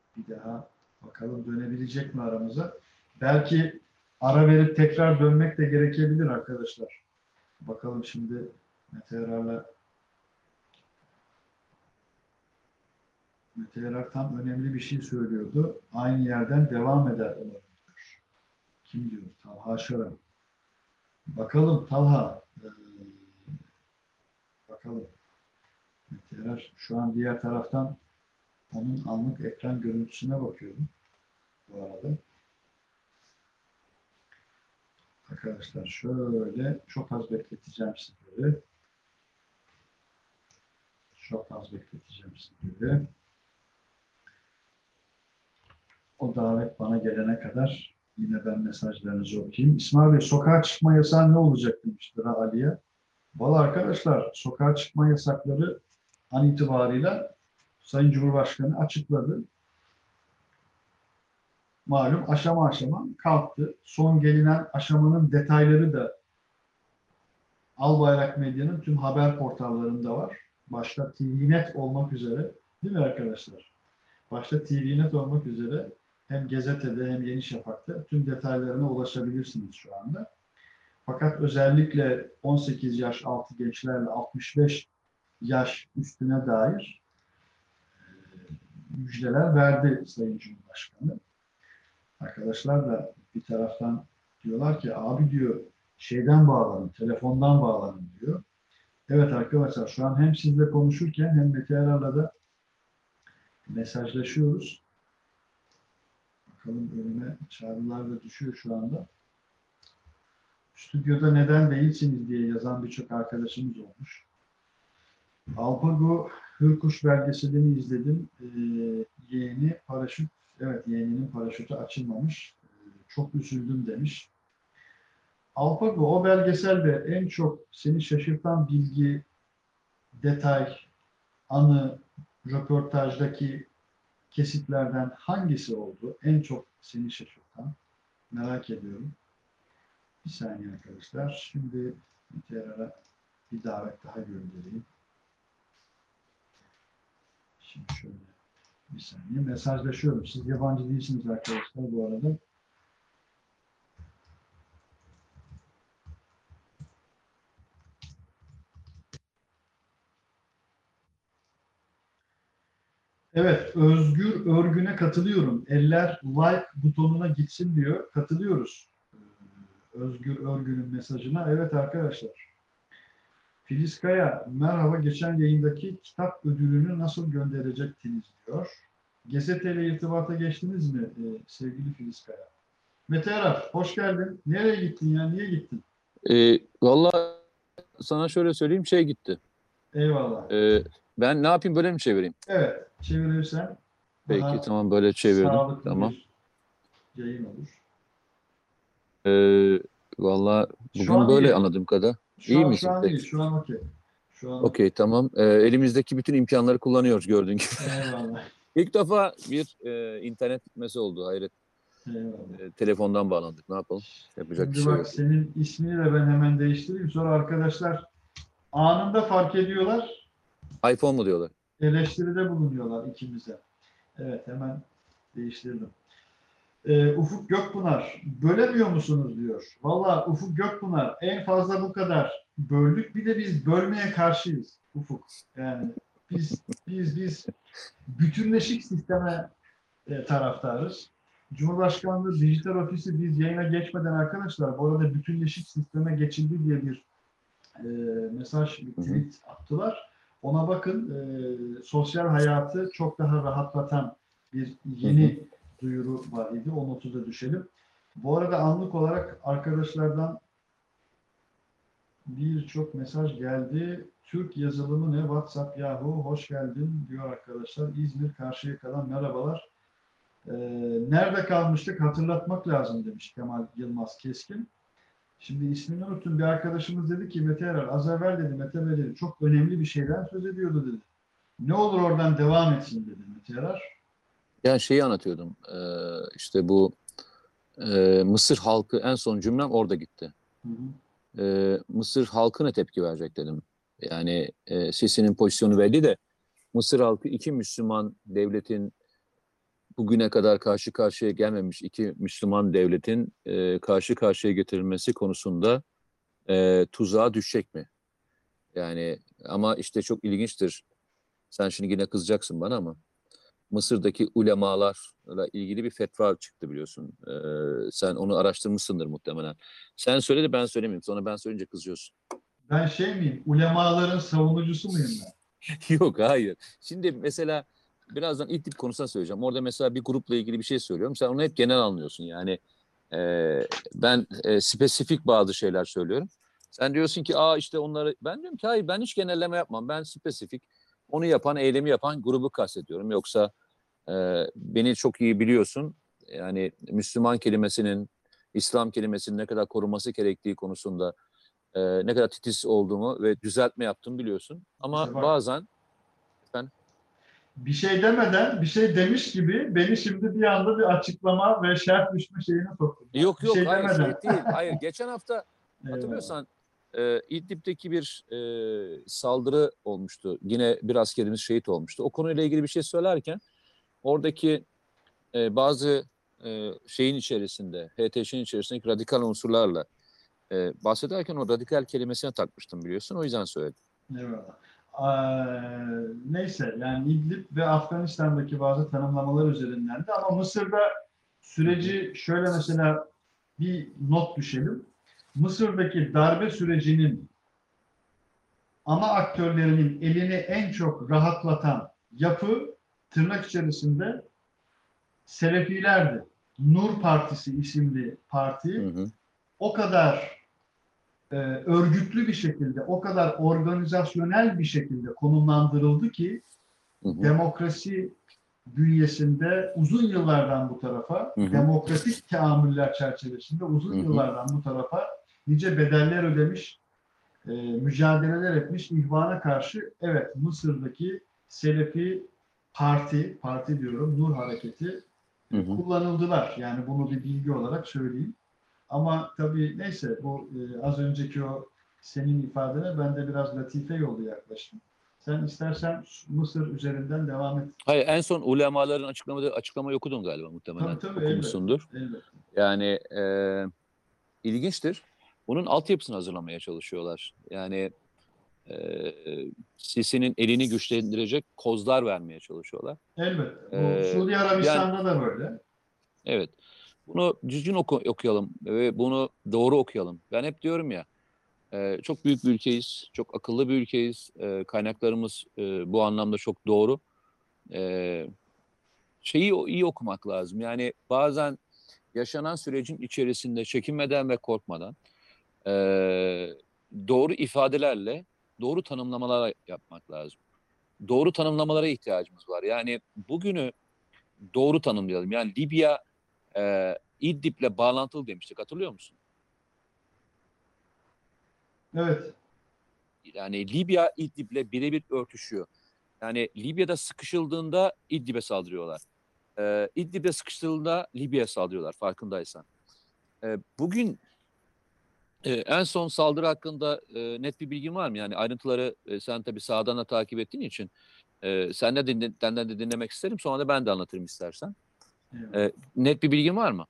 Bir daha bakalım dönebilecek mi aramıza? Belki ara verip tekrar dönmek de gerekebilir arkadaşlar. Bakalım şimdi Mete Yarar'la Mete Yarar tam önemli bir şey söylüyordu. Aynı yerden devam eder olabilir. Kim diyor? Talha Şaran. Bakalım Talha. Ee, bakalım. Mete Yarar şu an diğer taraftan onun anlık ekran görüntüsüne bakıyorum. Bu arada. Arkadaşlar şöyle çok az bekleteceğim sizleri. Çok az bekleteceğim sizleri. O davet bana gelene kadar yine ben mesajlarınızı okuyayım. İsmail Bey sokağa çıkma yasağı ne olacak demiştir Ali'ye. Valla arkadaşlar sokağa çıkma yasakları an itibarıyla Sayın Cumhurbaşkanı açıkladı. Malum aşama aşama kalktı. Son gelinen aşamanın detayları da Albayrak Medya'nın tüm haber portallarında var. Başta TVNet olmak üzere değil mi arkadaşlar? Başta TVNet olmak üzere hem gazetede hem Yeni Şafak'ta tüm detaylarına ulaşabilirsiniz şu anda. Fakat özellikle 18 yaş altı gençlerle 65 yaş üstüne dair müjdeler verdi Sayın Cumhurbaşkanı. Arkadaşlar da bir taraftan diyorlar ki abi diyor şeyden bağlanın, telefondan bağlanın diyor. Evet arkadaşlar şu an hem sizle konuşurken hem Mete Yarar'la da mesajlaşıyoruz. Bakalım önüme çağrılar da düşüyor şu anda. Stüdyoda neden değilsiniz diye yazan birçok arkadaşımız olmuş. Alpago Hırkuş belgeselini izledim. Ee, yeğeni paraşüt, evet yeğeninin paraşütü açılmamış. Ee, çok üzüldüm demiş. Alpago o belgeselde en çok seni şaşırtan bilgi, detay, anı, röportajdaki kesitlerden hangisi oldu? En çok seni şaşırtan? Merak ediyorum. Bir saniye arkadaşlar. Şimdi Mite'ye bir davet daha göndereyim. Şimdi şöyle bir saniye mesajlaşıyorum. Siz yabancı değilsiniz arkadaşlar bu arada. Evet, Özgür Örgün'e katılıyorum. Eller like butonuna gitsin diyor. Katılıyoruz. Ee, Özgür Örgün'ün mesajına. Evet arkadaşlar. Filiz Kaya, merhaba. Geçen yayındaki kitap ödülünü nasıl gönderecektiniz diyor. Gazeteyle irtibata geçtiniz mi e, sevgili Filiz Kaya? Mete Arar, hoş geldin. Nereye gittin ya? Niye gittin? E, Valla sana şöyle söyleyeyim şey gitti. Eyvallah. E, ben ne yapayım böyle mi çevireyim? Evet, çevirirsen Peki tamam böyle çevirdim. Tamam. yayın olur. E, Valla bugün böyle iyi. anladığım kadar. Şu İyi an, misin? Şu an iyi, şu an okey. Şu an Okey tamam. E, elimizdeki bütün imkanları kullanıyoruz gördüğün gibi. Eyvallah. (laughs) İlk defa bir e, internet gitmesi oldu hayret. Eyvallah. E, telefondan bağlandık ne yapalım? Yapacak bir Şimdi şey bak yok. senin ismini de ben hemen değiştireyim. Sonra arkadaşlar anında fark ediyorlar. iPhone mu diyorlar? Eleştiride bulunuyorlar ikimize. Evet hemen değiştirdim. Ee, Ufuk Gökpınar bölemiyor musunuz diyor. Valla Ufuk Gökpınar en fazla bu kadar böldük. Bir de biz bölmeye karşıyız Ufuk. Yani biz biz biz bütünleşik sisteme e, taraftarız. Cumhurbaşkanlığı Dijital Ofisi biz yayına geçmeden arkadaşlar bu arada bütünleşik sisteme geçildi diye bir e, mesaj, bir tweet attılar. Ona bakın e, sosyal hayatı çok daha rahatlatan bir yeni duyuru var idi. O notu da düşelim. Bu arada anlık olarak arkadaşlardan birçok mesaj geldi. Türk yazılımı ne? WhatsApp, Yahoo, hoş geldin diyor arkadaşlar. İzmir, Karşıyaka'dan merhabalar. Ee, nerede kalmıştık hatırlatmak lazım demiş Kemal Yılmaz Keskin. Şimdi ismini unuttum. Bir arkadaşımız dedi ki Mete Erer, az evvel dedi Mete Bey dedi, çok önemli bir şeyden söz ediyordu dedi. Ne olur oradan devam etsin dedi Mete Erer. Yani şeyi anlatıyordum. E, işte bu e, Mısır halkı en son cümlem orada gitti. Hı hı. e, Mısır halkı ne tepki verecek dedim. Yani e, Sisi'nin pozisyonu belli de Mısır halkı iki Müslüman devletin bugüne kadar karşı karşıya gelmemiş iki Müslüman devletin e, karşı karşıya getirilmesi konusunda e, tuzağa düşecek mi? Yani ama işte çok ilginçtir. Sen şimdi yine kızacaksın bana ama Mısır'daki ulemalarla ilgili bir fetva çıktı biliyorsun. E, sen onu araştırmışsındır muhtemelen. Sen söyle de ben söylemeyeyim. Sonra ben söyleyince kızıyorsun. Ben şey miyim? Ulemaların savunucusu muyum ben? (laughs) Yok hayır. Şimdi mesela birazdan İdlib konusuna söyleyeceğim. Orada mesela bir grupla ilgili bir şey söylüyorum. Sen onu hep genel anlıyorsun. Yani e, ben e, spesifik bazı şeyler söylüyorum. Sen diyorsun ki aa işte onları ben diyorum ki hayır ben hiç genelleme yapmam. Ben spesifik onu yapan, eylemi yapan grubu kastediyorum. Yoksa e, beni çok iyi biliyorsun. Yani Müslüman kelimesinin, İslam kelimesinin ne kadar korunması gerektiği konusunda e, ne kadar titiz olduğumu ve düzeltme yaptığımı biliyorsun. Ama İşte bazen Bir şey demeden bir şey demiş gibi beni şimdi bir anda bir açıklama ve şerh düşme şeyine soktun. yok Bir yok şey hayır demeden. şey değil. Hayır (laughs) geçen hafta hatırlıyorsan e, İdlib'deki bir e, saldırı olmuştu. Yine bir askerimiz şehit olmuştu. O konuyla ilgili bir şey söylerken oradaki e, bazı e, şeyin içerisinde, HTŞ'nin içerisindeki radikal unsurlarla e, bahsederken o radikal kelimesine takmıştım biliyorsun. O yüzden söyledim. Eyvallah. Ee, neyse yani İdlib ve Afganistan'daki bazı tanımlamalar üzerinden de ama Mısır'da süreci şöyle mesela bir not düşelim. Mısır'daki darbe sürecinin ana aktörlerinin elini en çok rahatlatan yapı tırnak içerisinde Selefilerdi. Nur Partisi isimli parti Hı hı. o kadar e, örgütlü bir şekilde, o kadar organizasyonel bir şekilde konumlandırıldı ki Hı hı. demokrasi bünyesinde uzun yıllardan bu tarafa, Hı hı. demokratik teamüller çerçevesinde uzun Hı hı. yıllardan bu tarafa nice bedeller ödemiş, e, mücadeleler etmiş ihvana karşı evet Mısır'daki Selefi parti, parti diyorum, Nur Hareketi Hı hı. kullanıldılar. Yani bunu bir bilgi olarak söyleyeyim. Ama tabii neyse bu e, az önceki o senin ifadene ben de biraz latife yolu yaklaştım. Sen istersen Mısır üzerinden devam et. Hayır en son ulemaların açıklamadığı açıklamayı okudun galiba muhtemelen. Tabii, tabii, Okumuşsundur. Elbette. Yani e, ilginçtir. Bunun altyapısını hazırlamaya çalışıyorlar. Yani e, Sisi'nin elini güçlendirecek kozlar vermeye çalışıyorlar. Elbette. Ee, Suudi Arabistan'da da böyle. Evet. Bunu düzgün oku- okuyalım ve bunu doğru okuyalım. Ben hep diyorum ya, e, çok büyük bir ülkeyiz, çok akıllı bir ülkeyiz. E, kaynaklarımız e, bu anlamda çok doğru. E, şeyi iyi okumak lazım. Yani bazen yaşanan sürecin içerisinde çekinmeden ve korkmadan e, doğru ifadelerle doğru tanımlamalar yapmak lazım. Doğru tanımlamalara ihtiyacımız var. Yani bugünü doğru tanımlayalım. Yani Libya e, İdlib'le bağlantılı demiştik hatırlıyor musun? Evet. Yani Libya İdlib'le birebir örtüşüyor. Yani Libya'da sıkışıldığında İdlib'e saldırıyorlar. E, İdlib'e sıkıştığında Libya'ya saldırıyorlar farkındaysan. E, bugün e, en son saldırı hakkında e, net bir bilgin var mı? Yani ayrıntıları e, sen tabii sağdan da takip ettiğin için e, sen de dinle, senden de dinlemek isterim. Sonra da ben de anlatırım istersen. eyvallah. E, net bir bilgin var mı?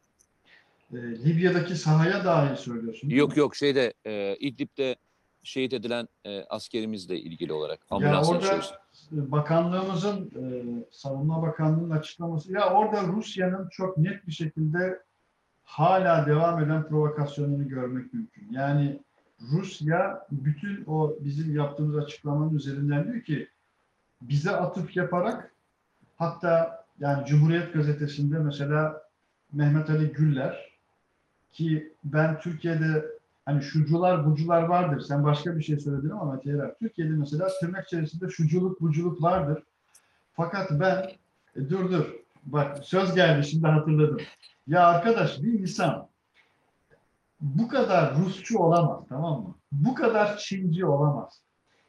Ee, Libya'daki sahaya dair söylüyorsun. Yok yok şeyde e, İdlib'de şehit edilen e, askerimizle ilgili olarak Ya ambulansın orada içerisinde. bakanlığımızın, e, savunma bakanlığının açıklaması, ya orada Rusya'nın çok net bir şekilde hala devam eden provokasyonunu görmek mümkün. Yani Rusya bütün o bizim yaptığımız açıklamanın üzerinden diyor ki bize atıf yaparak hatta yani Cumhuriyet Gazetesi'nde mesela Mehmet Ali Güller ki ben Türkiye'de hani şucular bucular vardır. Sen başka bir şey söyledin ama Mete Türkiye'de mesela tırnak içerisinde şuculuk buculuk vardır. Fakat ben e, dur dur bak söz geldi şimdi hatırladım. Ya arkadaş bir insan bu kadar Rusçu olamaz tamam mı? Bu kadar Çinci olamaz.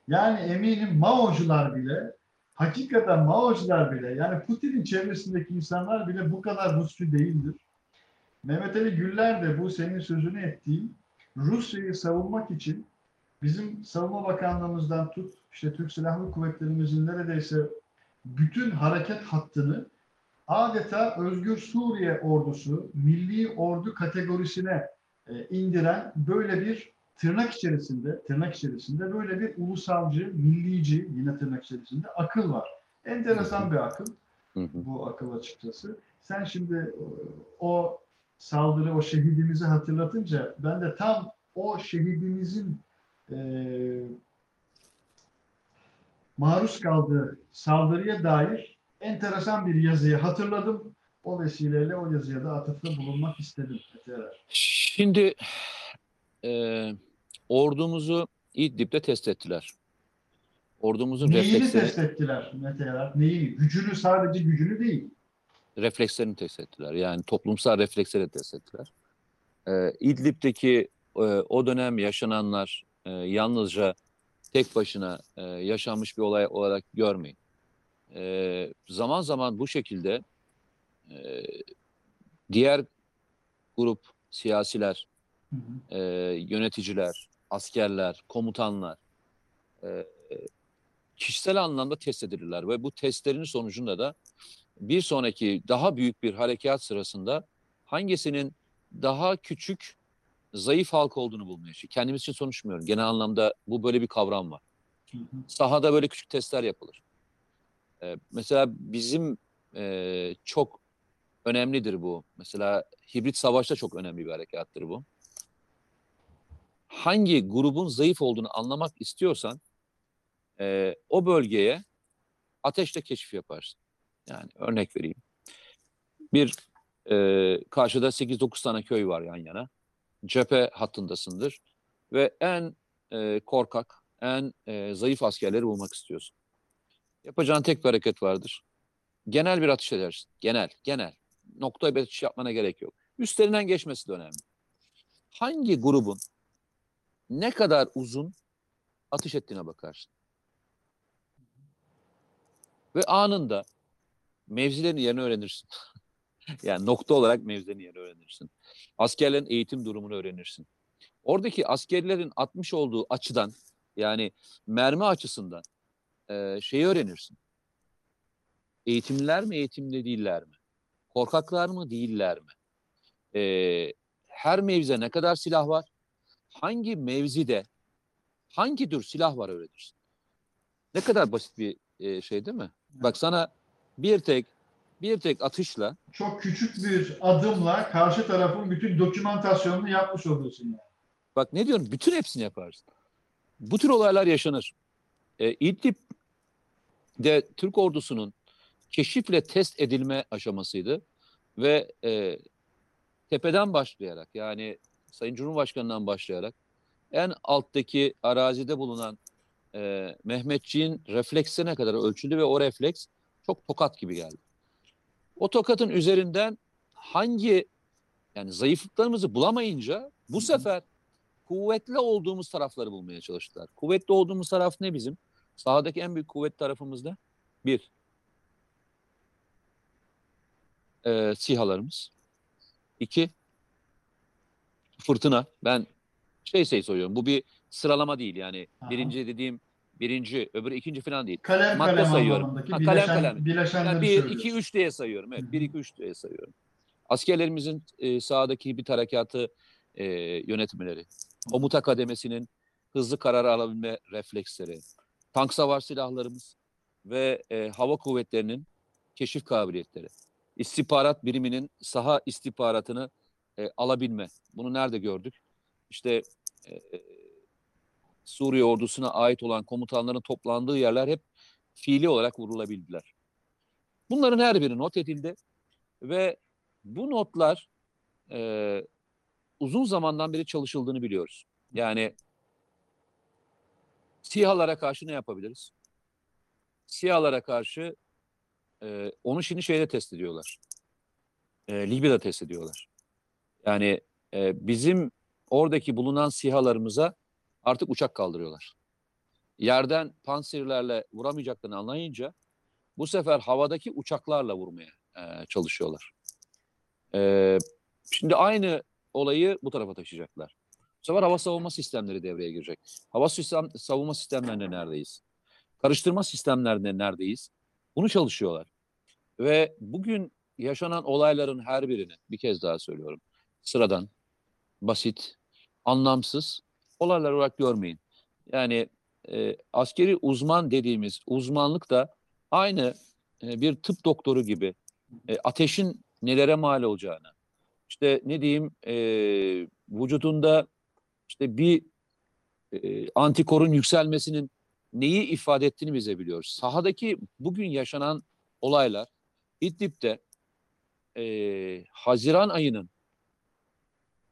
Yani eminim Maocular bile hakikaten Maocular bile yani Putin'in çevresindeki insanlar bile bu kadar Rusçu değildir. Mehmet Ali Güller de bu senin sözünü ettiğin Rusya'yı savunmak için bizim Savunma Bakanlığımızdan tut, işte Türk Silahlı Kuvvetlerimizin neredeyse bütün hareket hattını adeta Özgür Suriye ordusu, milli ordu kategorisine e, indiren böyle bir tırnak içerisinde, tırnak içerisinde böyle bir ulusalcı, millici, yine tırnak içerisinde akıl var. Enteresan bir akıl bu akıl açıkçası. Sen şimdi e, o saldırı, o şehidimizi hatırlatınca ben de tam o şehidimizin e, maruz kaldığı saldırıya dair enteresan bir yazıyı hatırladım. O vesileyle o yazıya da atıfta bulunmak istedim. Şimdi e, ordumuzu İdlib'de test ettiler. Ordumuzun Neyini refleksleri, test ettiler Mete Erer? Neyi? Gücünü sadece gücünü değil. reflekslerini test ettiler. Yani toplumsal refleksleri test ettiler. E, İdlib'deki e, o dönem yaşananlar e, yalnızca tek başına e, yaşanmış bir olay olarak görmeyin. E, zaman zaman bu şekilde e, diğer grup siyasiler, Hı hı. e, yöneticiler, askerler, komutanlar e, kişisel anlamda test edilirler ve bu testlerin sonucunda da bir sonraki daha büyük bir harekat sırasında hangisinin daha küçük, zayıf halk olduğunu bulmaya çalışıyor. Kendimiz için konuşmuyorum. Genel anlamda bu böyle bir kavram var. Hı hı. Sahada böyle küçük testler yapılır. E, mesela bizim e, çok önemlidir bu. Mesela hibrit savaşta çok önemli bir harekattır bu hangi grubun zayıf olduğunu anlamak istiyorsan e, o bölgeye ateşle keşif yaparsın. Yani örnek vereyim. Bir e, karşıda 8-9 tane köy var yan yana. Cephe hattındasındır ve en e, korkak, en e, zayıf askerleri bulmak istiyorsun. Yapacağın tek bir hareket vardır. Genel bir atış edersin. Genel, genel. Nokta bir atış yapmana gerek yok. Üstlerinden geçmesi de önemli. Hangi grubun ne kadar uzun atış ettiğine bakarsın. Ve anında mevzilerin yerini öğrenirsin. (laughs) yani nokta olarak mevzilerin yerini öğrenirsin. Askerlerin eğitim durumunu öğrenirsin. Oradaki askerlerin atmış olduğu açıdan yani mermi açısından e, şeyi öğrenirsin. Eğitimliler mi, eğitimli değiller mi? Korkaklar mı, değiller mi? E, her mevze ne kadar silah var? hangi mevzide hangi tür silah var öğrenirsin. Ne kadar basit bir e, şey değil mi? Bak sana bir tek bir tek atışla Çok küçük bir adımla karşı tarafın bütün dokümantasyonunu yapmış oluyorsun yani. bak ne diyorum bütün hepsini yaparsın. Bu tür olaylar yaşanır. E, İdlib'de Türk ordusunun keşifle test edilme aşamasıydı ve e, tepeden başlayarak yani Sayın Cumhurbaşkanı'ndan başlayarak en alttaki arazide bulunan e, Mehmetçiğin refleksine kadar ölçüldü ve o refleks çok tokat gibi geldi. O tokatın üzerinden hangi yani zayıflıklarımızı bulamayınca bu sefer kuvvetli olduğumuz tarafları bulmaya çalıştılar. Kuvvetli olduğumuz taraf ne bizim? Sahadaki en büyük kuvvet tarafımız ne? Bir, e, sihalarımız. İki, fırtına. Ben şey şey soruyorum. Bu bir sıralama değil yani. Aha. Birinci dediğim birinci, öbürü ikinci falan değil. Kalem Madde kalem sayıyorum. Ha, bileşen, kalem kalem. bileşenleri Yani 1, söylüyorsun. 2, 3 diye sayıyorum. Evet. 1, 2, 3 diye sayıyorum. Askerlerimizin e, sahadaki bir harekatı e, yönetmeleri, komuta kademesinin hızlı karar alabilme refleksleri, tank savar silahlarımız ve e, hava kuvvetlerinin keşif kabiliyetleri, istihbarat biriminin saha istihbaratını e, alabilme. Bunu nerede gördük? İşte e, Suriye ordusuna ait olan komutanların toplandığı yerler hep fiili olarak vurulabildiler. Bunların her biri not edildi ve bu notlar e, uzun zamandan beri çalışıldığını biliyoruz. Yani SİHA'lara karşı ne yapabiliriz? SİHA'lara karşı e, onu şimdi şeyde test ediyorlar. E, Libya'da test ediyorlar. Yani e, bizim oradaki bulunan SİHA'larımıza artık uçak kaldırıyorlar. Yerden pansirlerle vuramayacaklarını anlayınca bu sefer havadaki uçaklarla vurmaya e, çalışıyorlar. E, şimdi aynı olayı bu tarafa taşıyacaklar. Bu sefer hava savunma sistemleri devreye girecek. Hava sistem, savunma sistemlerinde neredeyiz? Karıştırma sistemlerinde neredeyiz? Bunu çalışıyorlar. ve bugün yaşanan olayların her birini bir kez daha söylüyorum. Sıradan, basit, anlamsız olaylar olarak görmeyin. Yani e, askeri uzman dediğimiz uzmanlık da aynı e, bir tıp doktoru gibi e, ateşin nelere mal olacağını, işte ne diyeyim e, vücudunda işte bir e, antikorun yükselmesinin neyi ifade ettiğini bize biliyoruz. Sahadaki bugün yaşanan olaylar İdlib'de e, Haziran ayının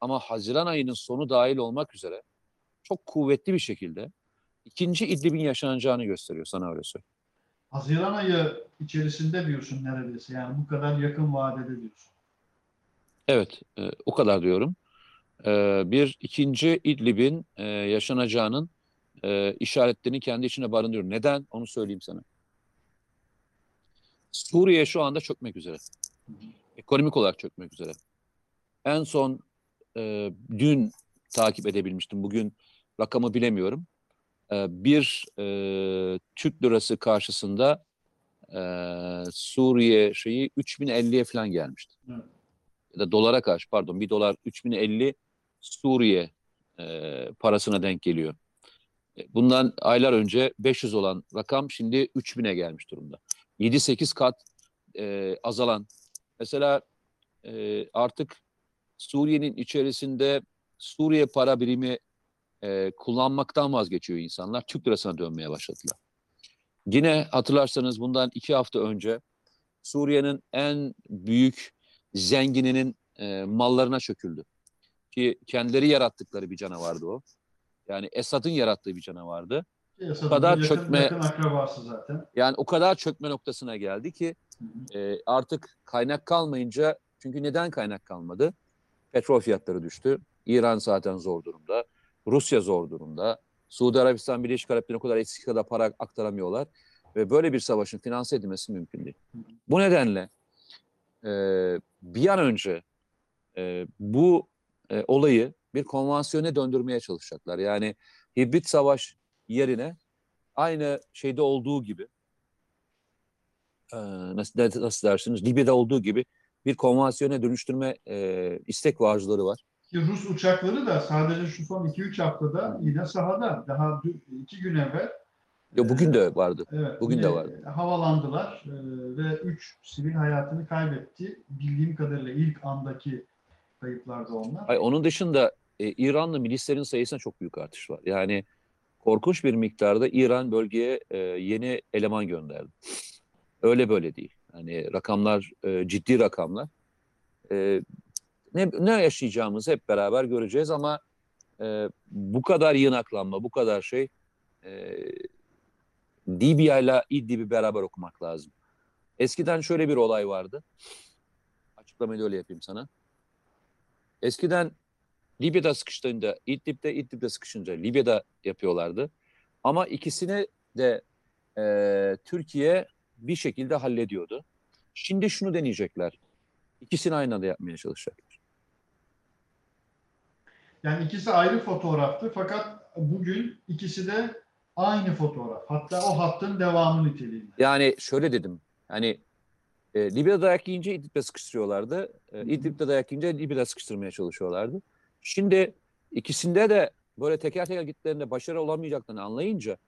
ama Haziran ayının sonu dahil olmak üzere çok kuvvetli bir şekilde ikinci İdlib'in yaşanacağını gösteriyor sana öyle söyleyeyim. Haziran ayı içerisinde diyorsun neredeyse. Yani bu kadar yakın vadede diyorsun. Evet, e, o kadar diyorum. E, bir ikinci İdlib'in e, yaşanacağının e, işaretlerini kendi içine barındırıyor. Neden? Onu söyleyeyim sana. Suriye şu anda çökmek üzere. Ekonomik olarak çökmek üzere. En son e, dün takip edebilmiştim. Bugün rakamı bilemiyorum. E, bir e, Türk lirası karşısında e, Suriye şeyi 3050'ye falan gelmişti. Evet. Ya da dolara karşı pardon bir dolar 3050 Suriye e, parasına denk geliyor. E, Bundan aylar önce 500 olan rakam şimdi 3000'e gelmiş durumda. 7-8 kat e, azalan. Mesela e, artık Suriye'nin içerisinde Suriye para birimi e, kullanmaktan vazgeçiyor insanlar. Türk lirasına dönmeye başladılar. Yine hatırlarsanız bundan iki hafta önce Suriye'nin en büyük zengininin e, mallarına çöküldü. Ki kendileri yarattıkları bir canavardı o. Yani Esad'ın yarattığı bir canavardı. Esad'ın kadar yakın, çökme- yakın akrabası zaten. Yani o kadar çökme noktasına geldi ki Hı hı. e, artık kaynak kalmayınca çünkü neden kaynak kalmadı? Petrol fiyatları düştü. İran zaten zor durumda. Rusya zor durumda. Suudi Arabistan Birleşik Arap Emirlikleri o kadar eski kadar para aktaramıyorlar. Ve böyle bir savaşın finanse edilmesi mümkün değil. Bu nedenle e, bir an önce e, bu e, olayı bir konvansiyone döndürmeye çalışacaklar. Yani hibrit savaş yerine aynı şeyde olduğu gibi e, nasıl, nasıl dersiniz Libya'da olduğu gibi bir konvansiyone dönüştürme e, istek ve var. Ki Rus uçakları da sadece şu son 2-3 haftada yine sahada. Daha dü- iki gün evvel Ya bugün e, de vardı. Evet, Bugün de vardı. Havalandılar e, ve 3 sivil hayatını kaybetti. Bildiğim kadarıyla ilk andaki kayıplarda onlar. Ay, onun dışında e, İranlı milislerin sayısına çok büyük artış var. Yani korkunç bir miktarda İran bölgeye e, yeni eleman gönderdi. Öyle böyle değil. Yani rakamlar e, ciddi rakamlar. E, ne, ne yaşayacağımızı hep beraber göreceğiz ama e, bu kadar yığınaklanma, bu kadar şey e, Libya ile İdlib'i beraber okumak lazım. Eskiden şöyle bir olay vardı. Açıklamayı öyle yapayım sana. Eskiden Libya'da sıkıştığında İdlib'de, İdlib'de sıkışınca Libya'da yapıyorlardı. Ama ikisini de e, Türkiye bir şekilde hallediyordu. Şimdi şunu deneyecekler. İkisini aynı anda yapmaya çalışacaklar. Yani ikisi ayrı fotoğraftı fakat bugün ikisi de aynı fotoğraf. Hatta o hattın devamı niteliğinde. Yani şöyle dedim. Hani e, Libya'da dayak yiyince İdlib'de sıkıştırıyorlardı. E, İdlib'de dayak yiyince Libya'da sıkıştırmaya çalışıyorlardı. Şimdi ikisinde de böyle teker teker gittiklerinde başarı olamayacaklarını anlayınca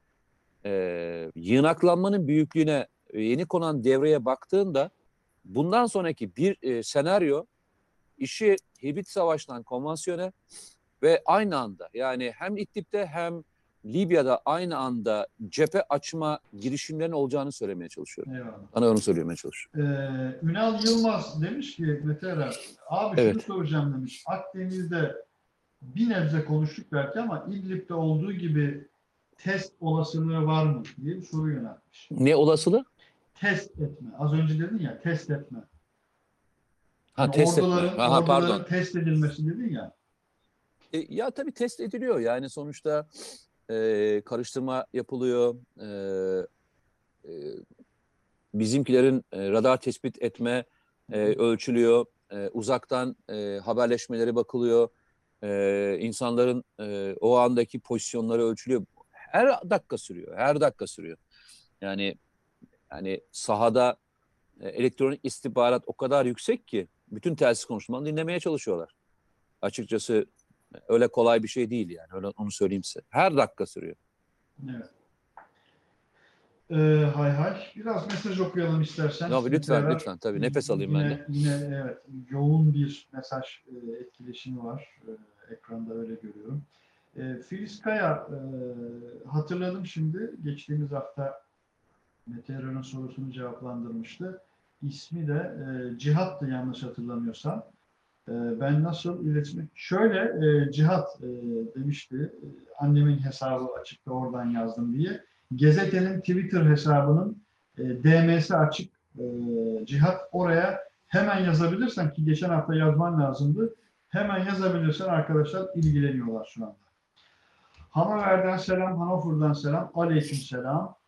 e, yığınaklanmanın büyüklüğüne yeni konan devreye baktığında bundan sonraki bir e, senaryo işi hibrit savaştan konvansiyone ve aynı anda yani hem İdlib'de hem Libya'da aynı anda cephe açma girişimlerinin olacağını söylemeye çalışıyorum. Eyvallah. Bana onu söylemeye çalışıyorum. Ee, Ünal Yılmaz demiş ki Mete Erer, abi şunu Evet. soracağım demiş. Akdeniz'de bir nebze konuştuk belki ama İdlib'de olduğu gibi test olasılığı var mı diye bir soru yöneltmiş. Ne olasılığı? Test etme. Az önce dedin ya test etme. Ha Yani test etme. orduların, Aha, orduların pardon. test edilmesi dedin ya. E, ya tabii test ediliyor. Yani sonuçta e, karıştırma yapılıyor. E, e, bizimkilerin e, radar tespit etme e, ölçülüyor. E, uzaktan e, haberleşmeleri bakılıyor. E, insanların e, o andaki pozisyonları ölçülüyor. Her dakika sürüyor. Her dakika sürüyor. Yani yani sahada e, elektronik istihbarat o kadar yüksek ki bütün telsiz konuşmalarını dinlemeye çalışıyorlar. Açıkçası öyle kolay bir şey değil yani. Öyle onu söyleyeyim size. Her dakika sürüyor. Evet. Ee, hay hay. Biraz mesaj okuyalım istersen. Abi lütfen Beraber- lütfen tabii nefes alayım yine, ben de. Yine evet yoğun bir mesaj e, etkileşimi var. E, ekranda öyle görüyorum. E, Filiz Kaya e, hatırladım şimdi. Geçtiğimiz hafta Mete Erön'ün sorusunu cevaplandırmıştı. İsmi de e, Cihat'tı yanlış hatırlamıyorsam. E, ben nasıl iletişim... Şöyle e, Cihat e, demişti. E, annemin hesabı açıkta oradan yazdım diye. Gezete'nin Twitter hesabının e, DM'si açık e, Cihat oraya hemen yazabilirsen ki geçen hafta yazman lazımdı. Hemen yazabilirsen arkadaşlar ilgileniyorlar şu anda. Hanover'den selam, Hannover'dan selam, aleyküm selam. (clears throat)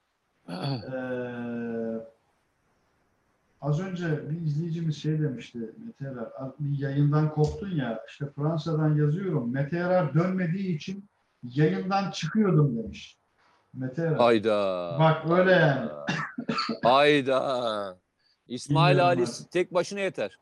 Ee, az önce bir izleyicimiz şey demişti Mete Erer, bir yayından koptun ya işte Fransa'dan yazıyorum Mete Erer dönmediği için yayından çıkıyordum demiş. Mete Erer. Hayda. Bak öyle yani. Hayda. İsmail Bilmiyorum Ali tek başına yeter.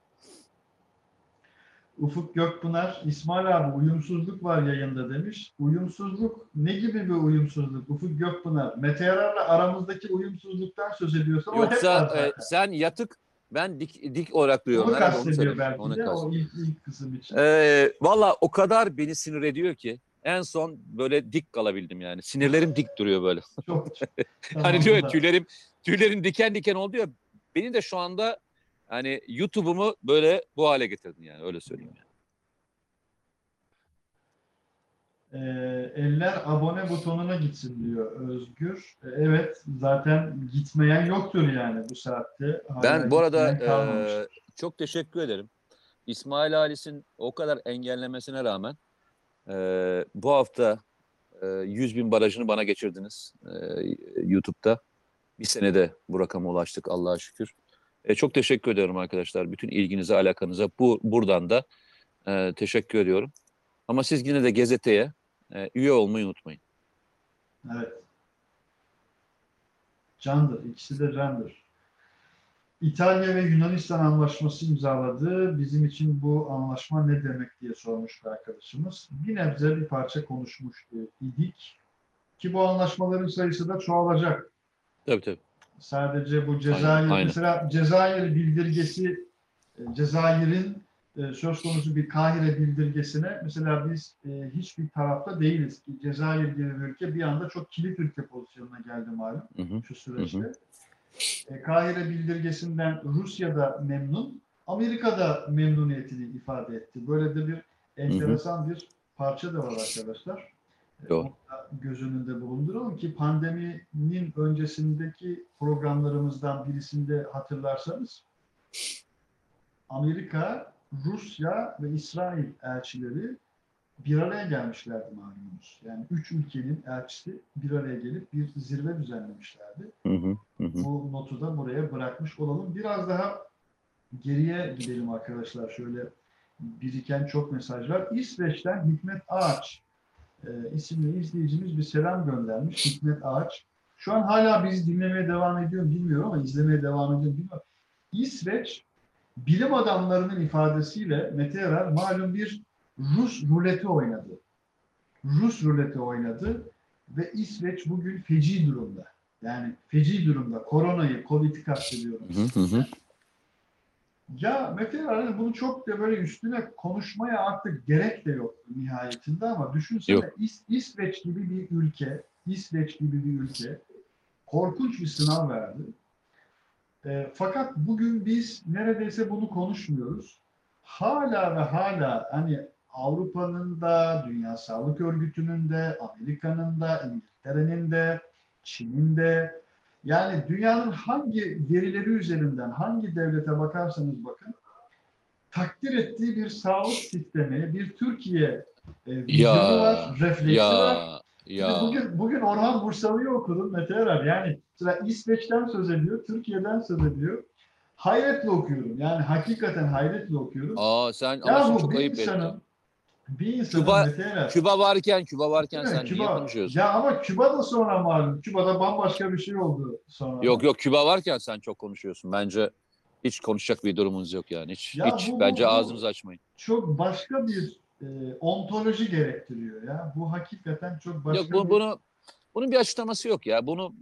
Ufuk Gökpınar, İsmail abi uyumsuzluk var yayında demiş. Uyumsuzluk ne gibi bir uyumsuzluk? Ufuk Gökpınar, Mete Yarar'la aramızdaki uyumsuzluktan söz hep var Yoksa zaten. e, sen yatık ben dik dik olarak duyuyorum. Onu kastediyor belki Onu de o ilk, ilk kısım için. Ee, Valla o kadar beni sinir ediyor ki en son böyle dik kalabildim yani. Sinirlerim dik duruyor böyle. Çok, çok. (laughs) hani diyor ya tüylerim tüylerim diken diken oldu ya. Beni de şu anda hani YouTube'umu böyle bu hale getirdin yani öyle söyleyeyim yani. Ee, eller abone butonuna gitsin diyor Özgür. Ee, evet zaten gitmeyen yoktur yani bu saatte. Hala Ben bu arada e, çok teşekkür ederim. İsmail Halis'in o kadar engellemesine rağmen e, bu hafta e, 100 bin barajını bana geçirdiniz e, YouTube'da. Bir senede bu rakama ulaştık Allah'a şükür. E, çok teşekkür ediyorum arkadaşlar. Bütün ilginize, alakanıza bu buradan da e, teşekkür ediyorum. Ama siz yine de gazeteye e, üye olmayı unutmayın. Evet. Candır. İkisi de candır. İtalya ve Yunanistan anlaşması imzaladı. Bizim için bu anlaşma ne demek diye sormuş bir arkadaşımız. Bir nebze bir parça konuşmuştu idik. Ki bu anlaşmaların sayısı da çoğalacak. Tabii tabii. Sadece bu Cezayir, Aynen, mesela Cezayir bildirgesi, e, Cezayir'in e, söz konusu bir Kahire bildirgesine mesela biz e, hiçbir tarafta değiliz. Cezayir gibi bir ülke bir anda çok kilit ülke pozisyonuna geldi malum Hı hı. şu süreçte. E, Kahire bildirgesinden Rusya da memnun, Amerika da memnuniyetini ifade etti. Böyle de bir enteresan bir parça da var arkadaşlar. E, Doğru. Göz önünde bulunduralım ki pandeminin öncesindeki programlarımızdan birisinde hatırlarsanız Amerika, Rusya ve İsrail elçileri bir araya gelmişlerdi malumunuz. Yani üç ülkenin elçisi bir araya gelip bir zirve düzenlemişlerdi. Hı. Hı hı. Bu notu da buraya bırakmış olalım. Biraz daha geriye gidelim arkadaşlar. Şöyle biriken çok mesaj var. İsveç'ten Hikmet Ağaç e, isimli izleyicimiz bir selam göndermiş. Hikmet Ağaç. Şu an hala bizi dinlemeye devam ediyor bilmiyorum ama izlemeye devam ediyor bilmiyorum. İsveç bilim adamlarının ifadesiyle Mete Erer malum bir Rus ruleti oynadı. Rus ruleti oynadı ve İsveç bugün feci durumda. Yani feci durumda. Koronayı, Covid'i kastediyorum. Hı hı. Ya Mete Erer'in bunu çok da böyle üstüne konuşmaya artık gerek de yok nihayetinde ama düşünsene Yok. İs- İsveç gibi bir ülke, İsveç gibi bir ülke korkunç bir sınav verdi. E, fakat bugün biz neredeyse bunu konuşmuyoruz. Hala ve hala hani Avrupa'nın da, Dünya Sağlık Örgütü'nün de, Amerika'nın da, İngiltere'nin de, Çin'in de, yani dünyanın hangi verileri üzerinden hangi devlete bakarsanız bakın takdir ettiği bir sağlık sistemi, bir Türkiye e, vizyonu var, refleksi var. Ya Şimdi ya. Bugün, bugün Orhan Bursalı'yı okudum Mete Erer. Yani mesela İsveç'ten söz ediyor, Türkiye'den söz ediyor. Hayretle okuyorum. Yani hakikaten hayretle okuyorum. Aa sen ya ama bu çok bir ayıp ettin. Bir insanın Küba- Erer. Küba varken, Küba varken sen niye Küba- konuşuyorsun? Ya ama Küba da sonra malum. Küba'da bambaşka bir şey oldu sonra. Yok yok Küba varken sen çok konuşuyorsun. Bence Hiç konuşacak bir durumunuz yok yani. Hiç, Ya hiç bu- bence bu- ağzınızı açmayın. Çok başka bir e, ontoloji gerektiriyor ya. Bu hakikaten çok başka Yok bu, bir... bunu bunun bir açıklaması yok ya. Bunu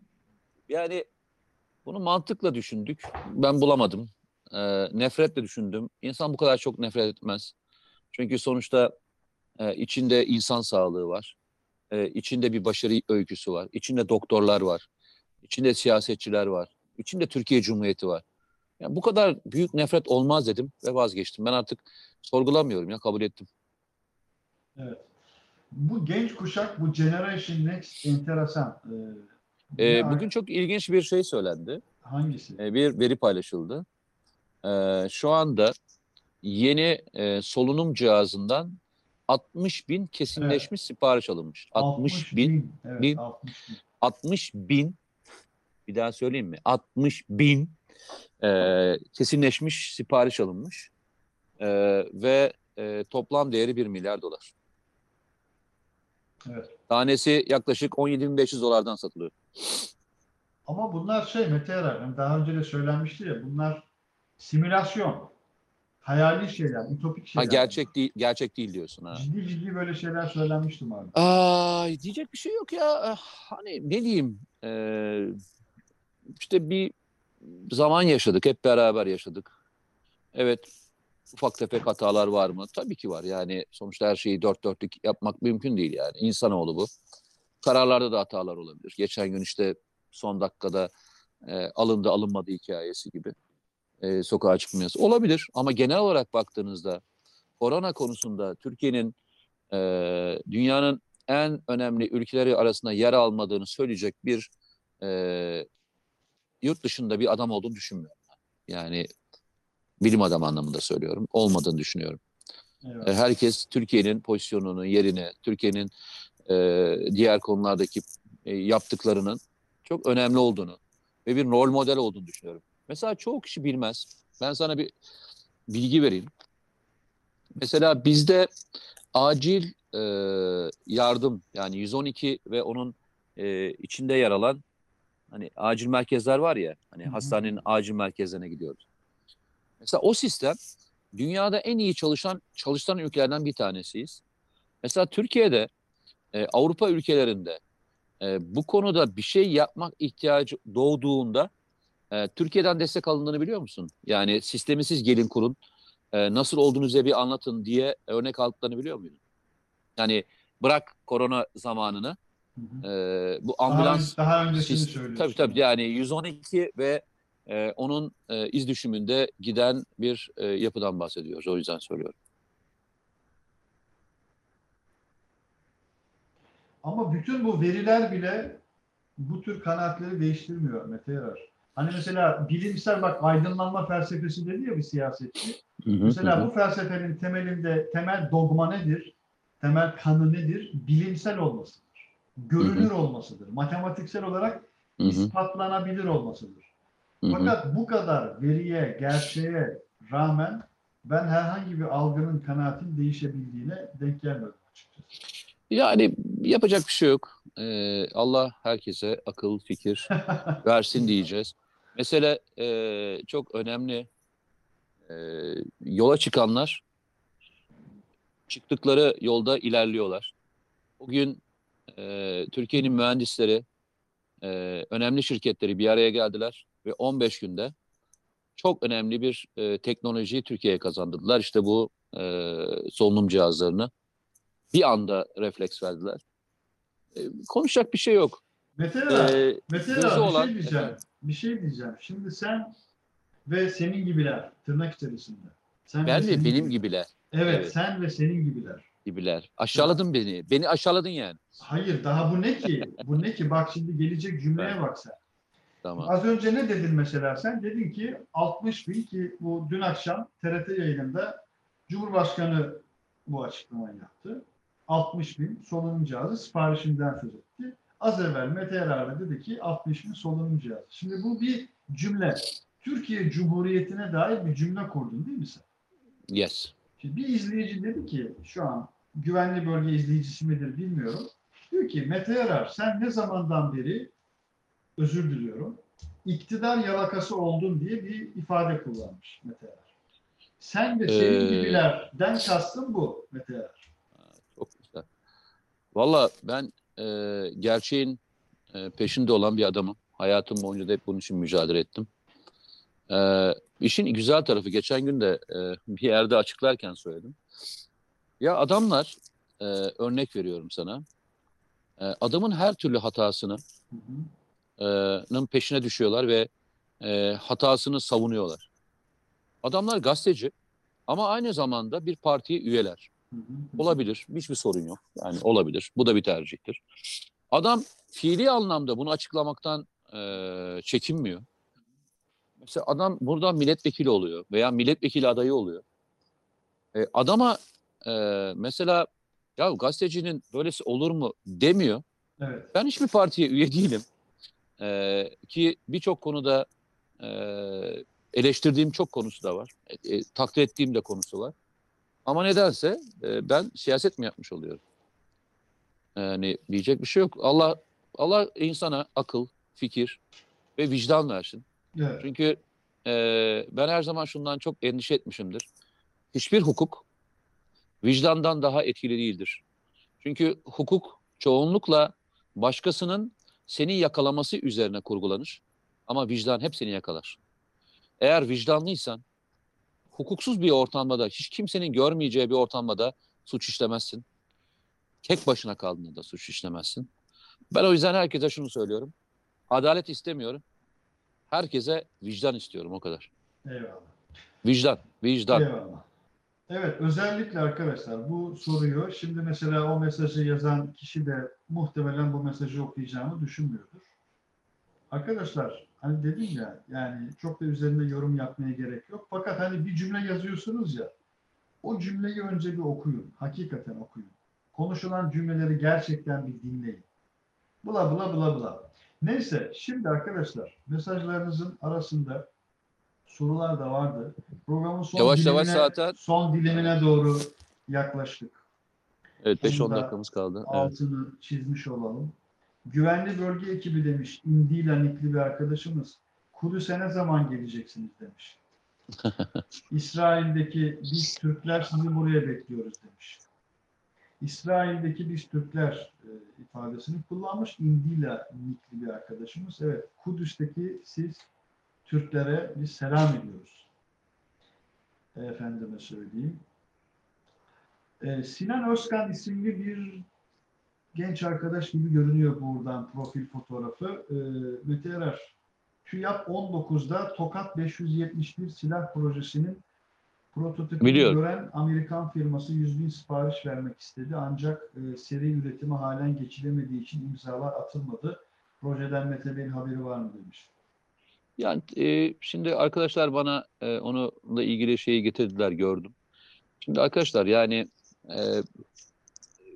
yani bunu mantıkla düşündük. Ben bulamadım. Ee, nefretle düşündüm. İnsan bu kadar çok nefret etmez. Çünkü sonuçta e, içinde insan sağlığı var. E, içinde bir başarı öyküsü var. İçinde doktorlar var. İçinde siyasetçiler var. İçinde Türkiye Cumhuriyeti var. Yani bu kadar büyük nefret olmaz dedim ve vazgeçtim. Ben artık sorgulamıyorum ya kabul ettim. Bu genç kuşak, bu Generation Next enteresan. Ee, E, ne- bugün çok ilginç bir şey söylendi. hangisi? e, bir veri paylaşıldı. E, şu anda yeni e, solunum cihazından 60 bin kesinleşmiş sipariş alınmış. 60 bin, Evet, bin. 60 bin. 60 bin bir daha söyleyeyim mi? 60 bin e, kesinleşmiş sipariş alınmış E, ve e, toplam değeri 1 milyar dolar. Evet. Tanesi yaklaşık 17.500 dolardan satılıyor. Ama bunlar şey Mete Erer, hani daha önce de söylenmişti ya bunlar simülasyon. Hayali şeyler, ütopik Ha şeyler. gerçek değil, gerçek değil diyorsun ha. Ciddi ciddi böyle şeyler söylenmiştim abi. Ay diyecek bir şey yok ya. Eh, Hani ne diyeyim? Ee, işte bir zaman yaşadık. Hep beraber yaşadık. Evet ufak tefek hatalar var mı? Tabii ki var. Yani sonuçta her şeyi dört dörtlük yapmak mümkün değil yani. İnsanoğlu bu. Kararlarda da hatalar olabilir. Geçen gün işte son dakikada e, alındı alınmadı hikayesi gibi. E, sokağa çıkmayası. Olabilir ama genel olarak baktığınızda korona konusunda Türkiye'nin e, dünyanın en önemli ülkeleri arasında yer almadığını söyleyecek bir e, yurt dışında bir adam olduğunu düşünmüyorum. Yani bilim adamı anlamında söylüyorum. Olmadığını düşünüyorum. Evet. E, Herkes Türkiye'nin pozisyonunu, yerini, Türkiye'nin e, diğer konulardaki e, yaptıklarının çok önemli olduğunu ve bir rol model olduğunu düşünüyorum. Mesela çoğu kişi bilmez. Ben sana bir bilgi vereyim. Mesela bizde acil e, yardım yani 112 ve onun e, içinde yer alan hani acil merkezler var ya hani Hı hı. hastanenin acil merkezlerine gidiyoruz. Mesela o sistem dünyada en iyi çalışan çalışan ülkelerden bir tanesiyiz. Mesela Türkiye'de e, Avrupa ülkelerinde e, bu konuda bir şey yapmak ihtiyacı doğduğunda e, Türkiye'den destek alındığını biliyor musun? Yani sistemi siz gelin kurun e, nasıl olduğunuzu bir anlatın diye örnek aldıklarını biliyor muydun? Yani bırak korona zamanını Hı hı. e, bu Daha, ambulans daha öncesini Siz- söylüyorsun. tabii tabii yani 112 ve e, onun e, iz düşümünde giden bir e, yapıdan bahsediyoruz. O yüzden söylüyorum. Ama bütün bu veriler bile bu tür kanaatleri değiştirmiyor Mete Yarar. Hani mesela bilimsel bak aydınlanma felsefesi dedi ya bir siyasetçi. Mesela bu felsefenin temelinde temel dogma nedir? Temel kanı nedir? Bilimsel olmasıdır. Görünür olmasıdır. Matematiksel olarak Hı hı, ispatlanabilir olmasıdır. hı hı. Fakat bu kadar veriye, gerçeğe rağmen ben herhangi bir algının kanaatin değişebildiğine denk gelmedim açıkçası. Yani yapacak bir şey yok. E, Allah herkese akıl, fikir (laughs) versin diyeceğiz. Mesela e, çok önemli e, yola çıkanlar çıktıkları yolda ilerliyorlar. Bugün e, Türkiye'nin mühendisleri, e, önemli şirketleri bir araya geldiler ve 15 günde çok önemli bir e, teknolojiyi Türkiye'ye kazandırdılar. İşte bu e, solunum cihazlarını bir anda refleks verdiler. E, konuşacak bir şey yok. E, Mete hızlı Yarar, bir olan- şey diyeceğim. Efendim? Bir şey diyeceğim. Şimdi sen ve senin gibiler tırnak içerisinde. Sen ben ve senin benim gibi- gibiler, Evet, Evet. sen ve senin gibiler. gibiler. Aşağıladın beni. Beni aşağıladın yani. Hayır, daha bu ne ki? bu ne ki? Bak şimdi gelecek cümleye bak sen. Tamam. Az önce ne dedin mesela sen? Dedin ki 60 bin ki bu dün akşam TRT yayınında Cumhurbaşkanı bu açıklamayı yaptı. 60 bin solunum cihazı siparişinden söz etti. Az evvel Mete de dedi ki 60 bin solunum cihazı. Şimdi bu bir cümle. Türkiye Cumhuriyeti'ne dair bir cümle kurdun değil mi sen? Yes. Şimdi bir izleyici dedi ki şu an güvenli bölge izleyicisi midir bilmiyorum. Diyor ki Mete Yarar sen ne zamandan beri özür diliyorum. iktidar yalakası oldun diye bir ifade kullanmış Mete Erer. Sen ve senin Ee, gibilerden kastım bu Mete Erer. Çok güzel. Valla ben e, gerçeğin e, peşinde olan bir adamım. Hayatım boyunca da hep bunun için mücadele ettim. E, işin güzel tarafı geçen gün de e, (laughs) bir yerde açıklarken söyledim. Ya adamlar e, örnek veriyorum sana. E, adamın her türlü hatasını e, peşine düşüyorlar ve e, hatasını savunuyorlar. Adamlar gazeteci ama aynı zamanda bir partiye üyeler. Olabilir. Hiçbir sorun yok. Yani olabilir. Bu da bir tercihtir. Adam fiili anlamda bunu açıklamaktan eee, çekinmiyor. Mesela adam buradan milletvekili oluyor veya milletvekili adayı oluyor. E, adama eee, mesela ya gazetecinin böylesi olur mu demiyor. Evet. Ben hiçbir partiye üye değilim. Eee, ki birçok konuda eee, eleştirdiğim çok konusu da var. E, e, takdir ettiğim de konusu var. Ama nedense e, ben siyaset mi yapmış oluyorum? Yani diyecek bir şey yok. Allah Allah insana akıl, fikir ve vicdan versin. Evet. Çünkü e, ben her zaman şundan çok endişe etmişimdir. Hiçbir hukuk vicdandan daha etkili değildir. Çünkü hukuk çoğunlukla başkasının seni yakalaması üzerine kurgulanır. Ama vicdan hep seni yakalar. Eğer vicdanlıysan, hukuksuz bir ortamda da, hiç kimsenin görmeyeceği bir ortamda da suç işlemezsin. Tek başına kaldığında da suç işlemezsin. Ben o yüzden herkese şunu söylüyorum. Adalet istemiyorum. Herkese vicdan istiyorum o kadar. Eyvallah. Vicdan, vicdan. Eyvallah. Evet, özellikle arkadaşlar bu soruyu şimdi mesela o mesajı yazan kişi de muhtemelen bu mesajı okuyacağımı düşünmüyordur. Arkadaşlar hani dedim ya yani çok da üzerinde yorum yapmaya gerek yok. Fakat hani bir cümle yazıyorsunuz ya o cümleyi önce bir okuyun. Hakikaten okuyun. Konuşulan cümleleri gerçekten bir dinleyin. Bula bula bula bula. Neyse şimdi arkadaşlar mesajlarınızın arasında sorular da vardı. Programın son Yavaş dilimine, yavaş zaten- son dilimine doğru yaklaştık. Evet 5-10 Onu da dakikamız kaldı. Evet. Altını çizmiş olalım. Güvenli bölge ekibi demiş. İndila nikli bir arkadaşımız. Kudüs'e ne zaman geleceksiniz demiş. (laughs) İsrail'deki biz Türkler sizi buraya bekliyoruz demiş. İsrail'deki biz Türkler e, ifadesini kullanmış. İndila nikli bir arkadaşımız. Evet, Kudüs'teki siz Türklere bir selam ediyoruz. Efendime söyleyeyim. Ee, Sinan Özkan isimli bir genç arkadaş gibi görünüyor buradan profil fotoğrafı. Ee, Mete Erer, TÜYAP 19'da Tokat 571 silah projesinin prototipini Biliyorum. gören Amerikan firması 100 bin sipariş vermek istedi. Ancak e, seri üretimi halen geçilemediği için imzalar atılmadı. Projeden Mete Bey'in haberi var mı demiş. Yani e, şimdi arkadaşlar bana e, onunla ilgili şeyi getirdiler gördüm. Şimdi arkadaşlar yani e,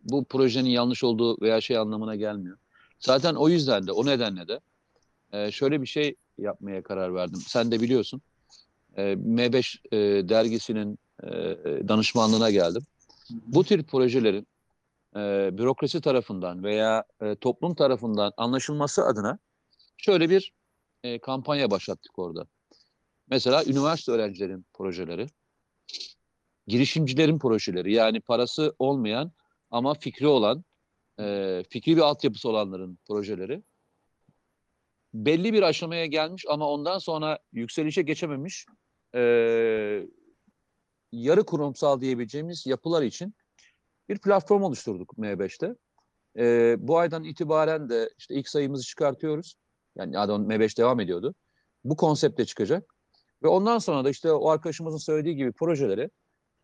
bu projenin yanlış olduğu veya şey anlamına gelmiyor. Zaten o yüzden de o nedenle de e, şöyle bir şey yapmaya karar verdim. Sen de biliyorsun. E, M5 e, dergisinin e, danışmanlığına geldim. Bu tür projelerin e, bürokrasi tarafından veya e, toplum tarafından anlaşılması adına şöyle bir e, kampanya başlattık orada. Mesela üniversite öğrencilerin projeleri, girişimcilerin projeleri yani parası olmayan ama fikri olan, e, fikri bir altyapısı olanların projeleri belli bir aşamaya gelmiş ama ondan sonra yükselişe geçememiş e, yarı kurumsal diyebileceğimiz yapılar için bir platform oluşturduk M5'te. E, bu aydan itibaren de işte ilk sayımızı çıkartıyoruz. Yani adam M5 devam ediyordu. Bu konsepte çıkacak. Ve ondan sonra da işte o arkadaşımızın söylediği gibi projeleri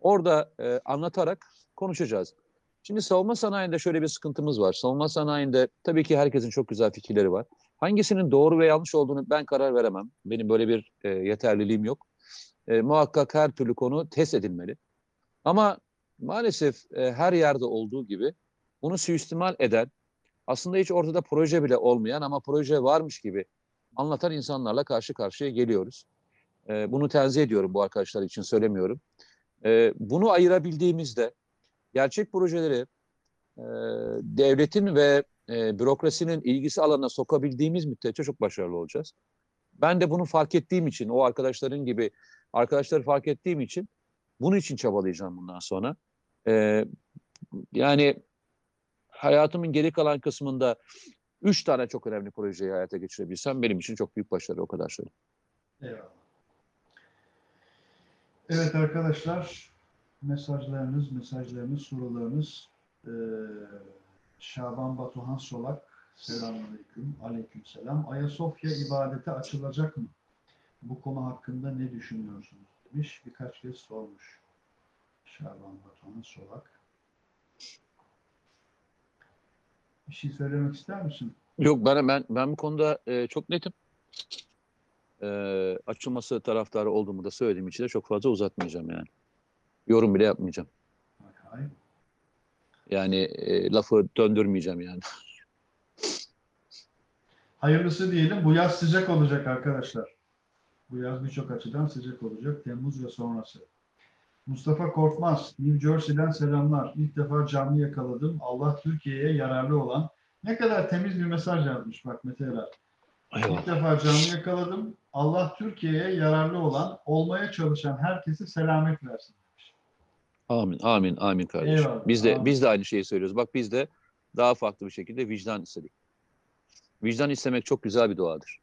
orada e, anlatarak konuşacağız. Şimdi savunma sanayinde şöyle bir sıkıntımız var. Savunma sanayinde tabii ki herkesin çok güzel fikirleri var. Hangisinin doğru ve yanlış olduğunu ben karar veremem. Benim böyle bir e, yeterliliğim yok. E, muhakkak her türlü konu test edilmeli. Ama maalesef e, her yerde olduğu gibi bunu suistimal eden, aslında hiç ortada proje bile olmayan ama proje varmış gibi anlatan insanlarla karşı karşıya geliyoruz. E, bunu tenzih ediyorum bu arkadaşlar için söylemiyorum. E, bunu ayırabildiğimizde gerçek projeleri e, devletin ve e, bürokrasinin ilgisi alanına sokabildiğimiz müddetçe çok başarılı olacağız. Ben de bunu fark ettiğim için, o arkadaşların gibi arkadaşları fark ettiğim için bunun için çabalayacağım bundan sonra. Ee, yani hayatımın geri kalan kısmında üç tane çok önemli projeyi hayata geçirebilsem benim için çok büyük başarı o kadar söyleyeyim. Eyvallah. Evet arkadaşlar, mesajlarınız, mesajlarınız, sorularınız eee Şaban Batuhan Solak, selamünaleyküm, aleykümselam. Ayasofya ibadete açılacak mı? Bu konu hakkında ne düşünüyorsunuz? demiş. Birkaç kez sormuş. Şaban Batuhan Solak. Bir şey söylemek ister misin? Yok ben ben ben bu konuda e, çok netim. E, açılması taraftarı olduğumu da söylediğim için de çok fazla uzatmayacağım yani. Yorum bile yapmayacağım. Yani e, lafı döndürmeyeceğim yani. Hayırlısı diyelim. Bu yaz sıcak olacak arkadaşlar. Bu yaz birçok açıdan sıcak olacak. Temmuz ve sonrası. Mustafa Korkmaz, New Jersey'den selamlar. İlk defa canlı yakaladım. Allah Türkiye'ye yararlı olan. Ne kadar temiz bir mesaj yazmış bak Mete Erer. İlk defa canlı yakaladım. Allah Türkiye'ye yararlı olan, olmaya çalışan herkese selamet versin. Amin, amin, amin kardeşim. Eyvallah, Biz de amin. biz de aynı şeyi söylüyoruz. Bak biz de daha farklı bir şekilde vicdan istedik. Vicdan istemek çok güzel bir duadır.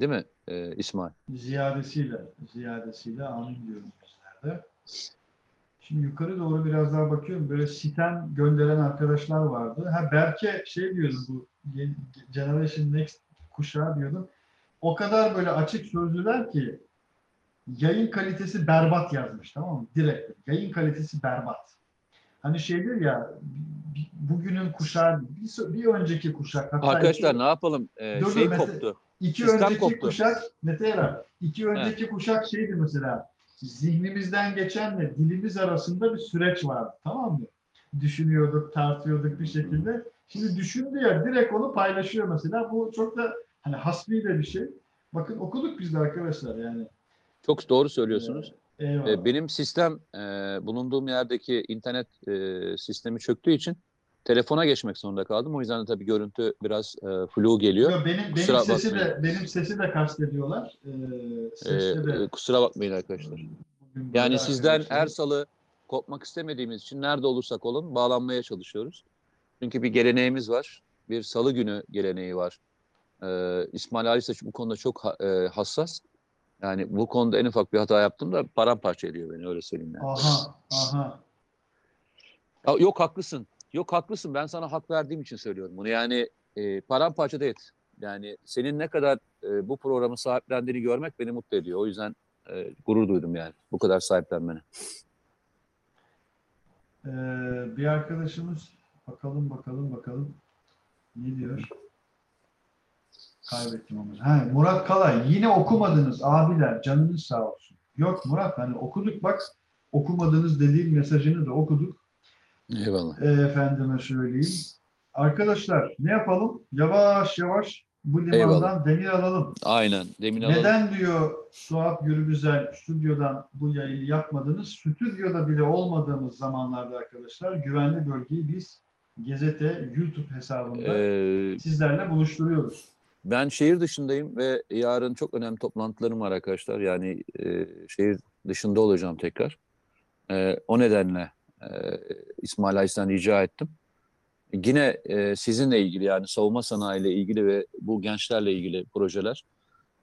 Değil mi e, İsmail? Ziyadesiyle, ziyadesiyle amin diyoruz bizler de. Şimdi yukarı doğru biraz daha bakıyorum. Böyle sitem gönderen arkadaşlar vardı. Ha Berke şey diyordu bu Generation Next kuşağı diyordum. O kadar böyle açık sözlüler ki yayın kalitesi berbat yazmış tamam mı? Direkt. Yayın kalitesi berbat. Hani şeydir ya bugünün kuşağı bir, bir önceki kuşak hatta Arkadaşlar iki- ne yapalım? E, Dur, dur, şey Mete- koptu. İki Sistem önceki koptu. kuşak Mete Erer, iki önceki kuşak şeydi mesela zihnimizden geçenle dilimiz arasında bir süreç vardı tamam mı? Düşünüyorduk, tartıyorduk bir şekilde. Şimdi düşündü ya direkt onu paylaşıyor mesela. Bu çok da hani hasbi de bir şey. Bakın okuduk biz de arkadaşlar yani. Çok doğru söylüyorsunuz. Eyvallah. E, benim sistem e, bulunduğum yerdeki internet e, sistemi çöktüğü için telefona geçmek zorunda kaldım. O yüzden de tabii görüntü biraz e, flu geliyor. Yo, benim benim Kusura sesi bakmayın. de benim sesi de kastediyorlar. Ee, E, seste de e, kusura bakmayın arkadaşlar. bugün Yani sizden arkadaşlar- her salı kopmak istemediğimiz için nerede olursak olun bağlanmaya çalışıyoruz. Çünkü bir geleneğimiz var. Bir salı günü geleneği var. Ee, İsmail Ali Saç bu konuda çok ha- e, hassas. Yani bu konuda en ufak bir hata yaptım da paramparça ediyor beni öyle söyleyeyim yani. Aha, aha. Ya, yok haklısın. Yok haklısın. Ben sana hak verdiğim için söylüyorum bunu. Yani e, paramparça da et. Yani senin ne kadar e, bu programı sahiplendiğini görmek beni mutlu ediyor. O yüzden e, gurur duydum yani. Bu kadar sahiplenmene. Ee, bir arkadaşımız bakalım bakalım bakalım ne diyor? Kaybettim onu. Ha, Murat Kalay yine okumadınız abiler canınız sağ olsun. Yok Murat hani okuduk bak okumadınız dediğim mesajını da okuduk. Eyvallah. Ee, efendime söyleyeyim. Arkadaşlar ne yapalım? Yavaş yavaş bu limandan Eyvallah. demir alalım. Aynen. Demin alalım. Neden diyor Suat Gürbüzel stüdyodan bu yayını yapmadınız? Stüdyoda bile olmadığımız zamanlarda arkadaşlar güvenli bölgeyi biz Gezete YouTube hesabında Ee, sizlerle buluşturuyoruz. Ben şehir dışındayım ve yarın çok önemli toplantılarım var arkadaşlar. Yani e, şehir dışında olacağım tekrar. E, o nedenle e, İsmail Aysen rica ettim. Yine e, sizinle ilgili yani savunma sanayiyle ilgili ve bu gençlerle ilgili projeler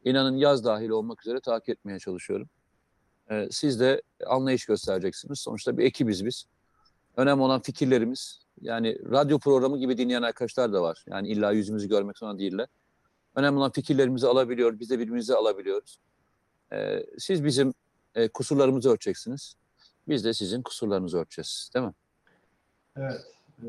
inanın yaz dahil olmak üzere takip etmeye çalışıyorum. E, siz de anlayış göstereceksiniz. Sonuçta bir ekibiz biz. Önemli olan fikirlerimiz. Yani radyo programı gibi dinleyen arkadaşlar da var. Yani illa yüzümüzü görmek zorunda değiller. Önemli olan fikirlerimizi alabiliyor, biz de birbirimizi alabiliyoruz. Ee, siz bizim e, kusurlarımızı ölçeceksiniz. Biz de sizin kusurlarınızı ölçeceğiz. Değil mi? Evet. e,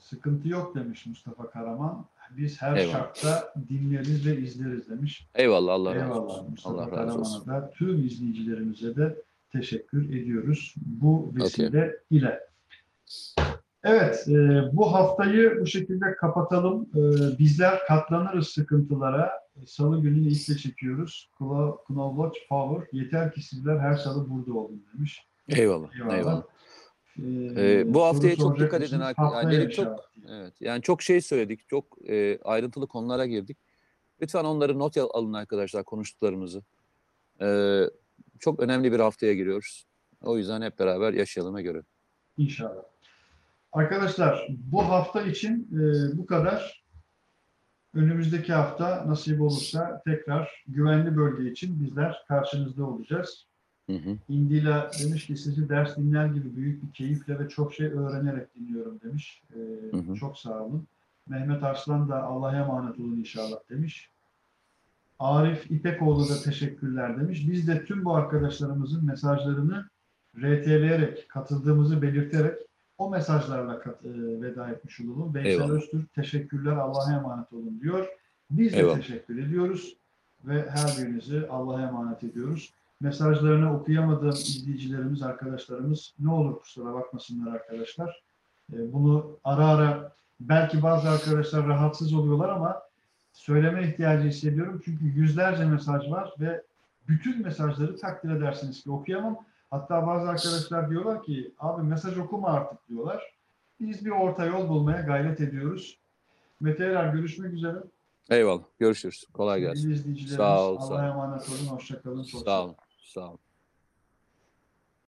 sıkıntı yok demiş Mustafa Karaman. Biz her Eyvallah. şartta dinleriz ve izleriz demiş. Eyvallah Allah razı Eyvallah olsun. Mustafa Allah razı olsun. Da tüm izleyicilerimize de teşekkür ediyoruz bu vesile ile. Evet, e, bu haftayı bu şekilde kapatalım. E, bizler katlanırız sıkıntılara. E, Salı günü iple çekiyoruz. Knowledge Power. Yeter ki sizler her salı burada olun demiş. Eyvallah. Eyvallah. Eyvallah. E, Ee, bu haftaya çok dikkat edin Yani çok- inşallah. Evet. Yani çok şey söyledik. Çok e, ayrıntılı konulara girdik. Lütfen onları not al- alın arkadaşlar konuştuklarımızı. Ee, çok önemli bir haftaya giriyoruz. O yüzden hep beraber yaşayalım ve görelim. İnşallah. Arkadaşlar bu hafta için e, bu kadar. Önümüzdeki hafta nasip olursa tekrar güvenli bölge için bizler karşınızda olacağız. Hı hı. İndila demiş ki sizi ders dinler gibi büyük bir keyifle ve çok şey öğrenerek dinliyorum demiş. E, Hı hı. Çok sağ olun. Mehmet Arslan da Allah'a emanet olun inşallah demiş. Arif İpekoğlu da teşekkürler demiş. Biz de tüm bu arkadaşlarımızın mesajlarını RT'leyerek, katıldığımızı belirterek o mesajlarla kat- e, veda etmiş olalım. Veysel Eyvallah. Öztürk teşekkürler Allah'a emanet olun diyor. Biz de Eyvallah. teşekkür ediyoruz ve her birinizi Allah'a emanet ediyoruz. Mesajlarını okuyamadığım izleyicilerimiz, arkadaşlarımız ne olur kusura bakmasınlar arkadaşlar. E, Bunu ara ara belki bazı arkadaşlar rahatsız oluyorlar ama söyleme ihtiyacı hissediyorum. Çünkü yüzlerce mesaj var ve bütün mesajları takdir edersiniz ki okuyamam. Hatta bazı arkadaşlar diyorlar ki abi mesaj okuma artık diyorlar. Biz bir orta yol bulmaya gayret ediyoruz. Mete Erer görüşmek üzere. Eyvallah. Görüşürüz. Kolay gelsin. Sağ ol, sağ ol. Allah'a emanet olun. Hoşçakalın. Sağ olun. Sağ olun.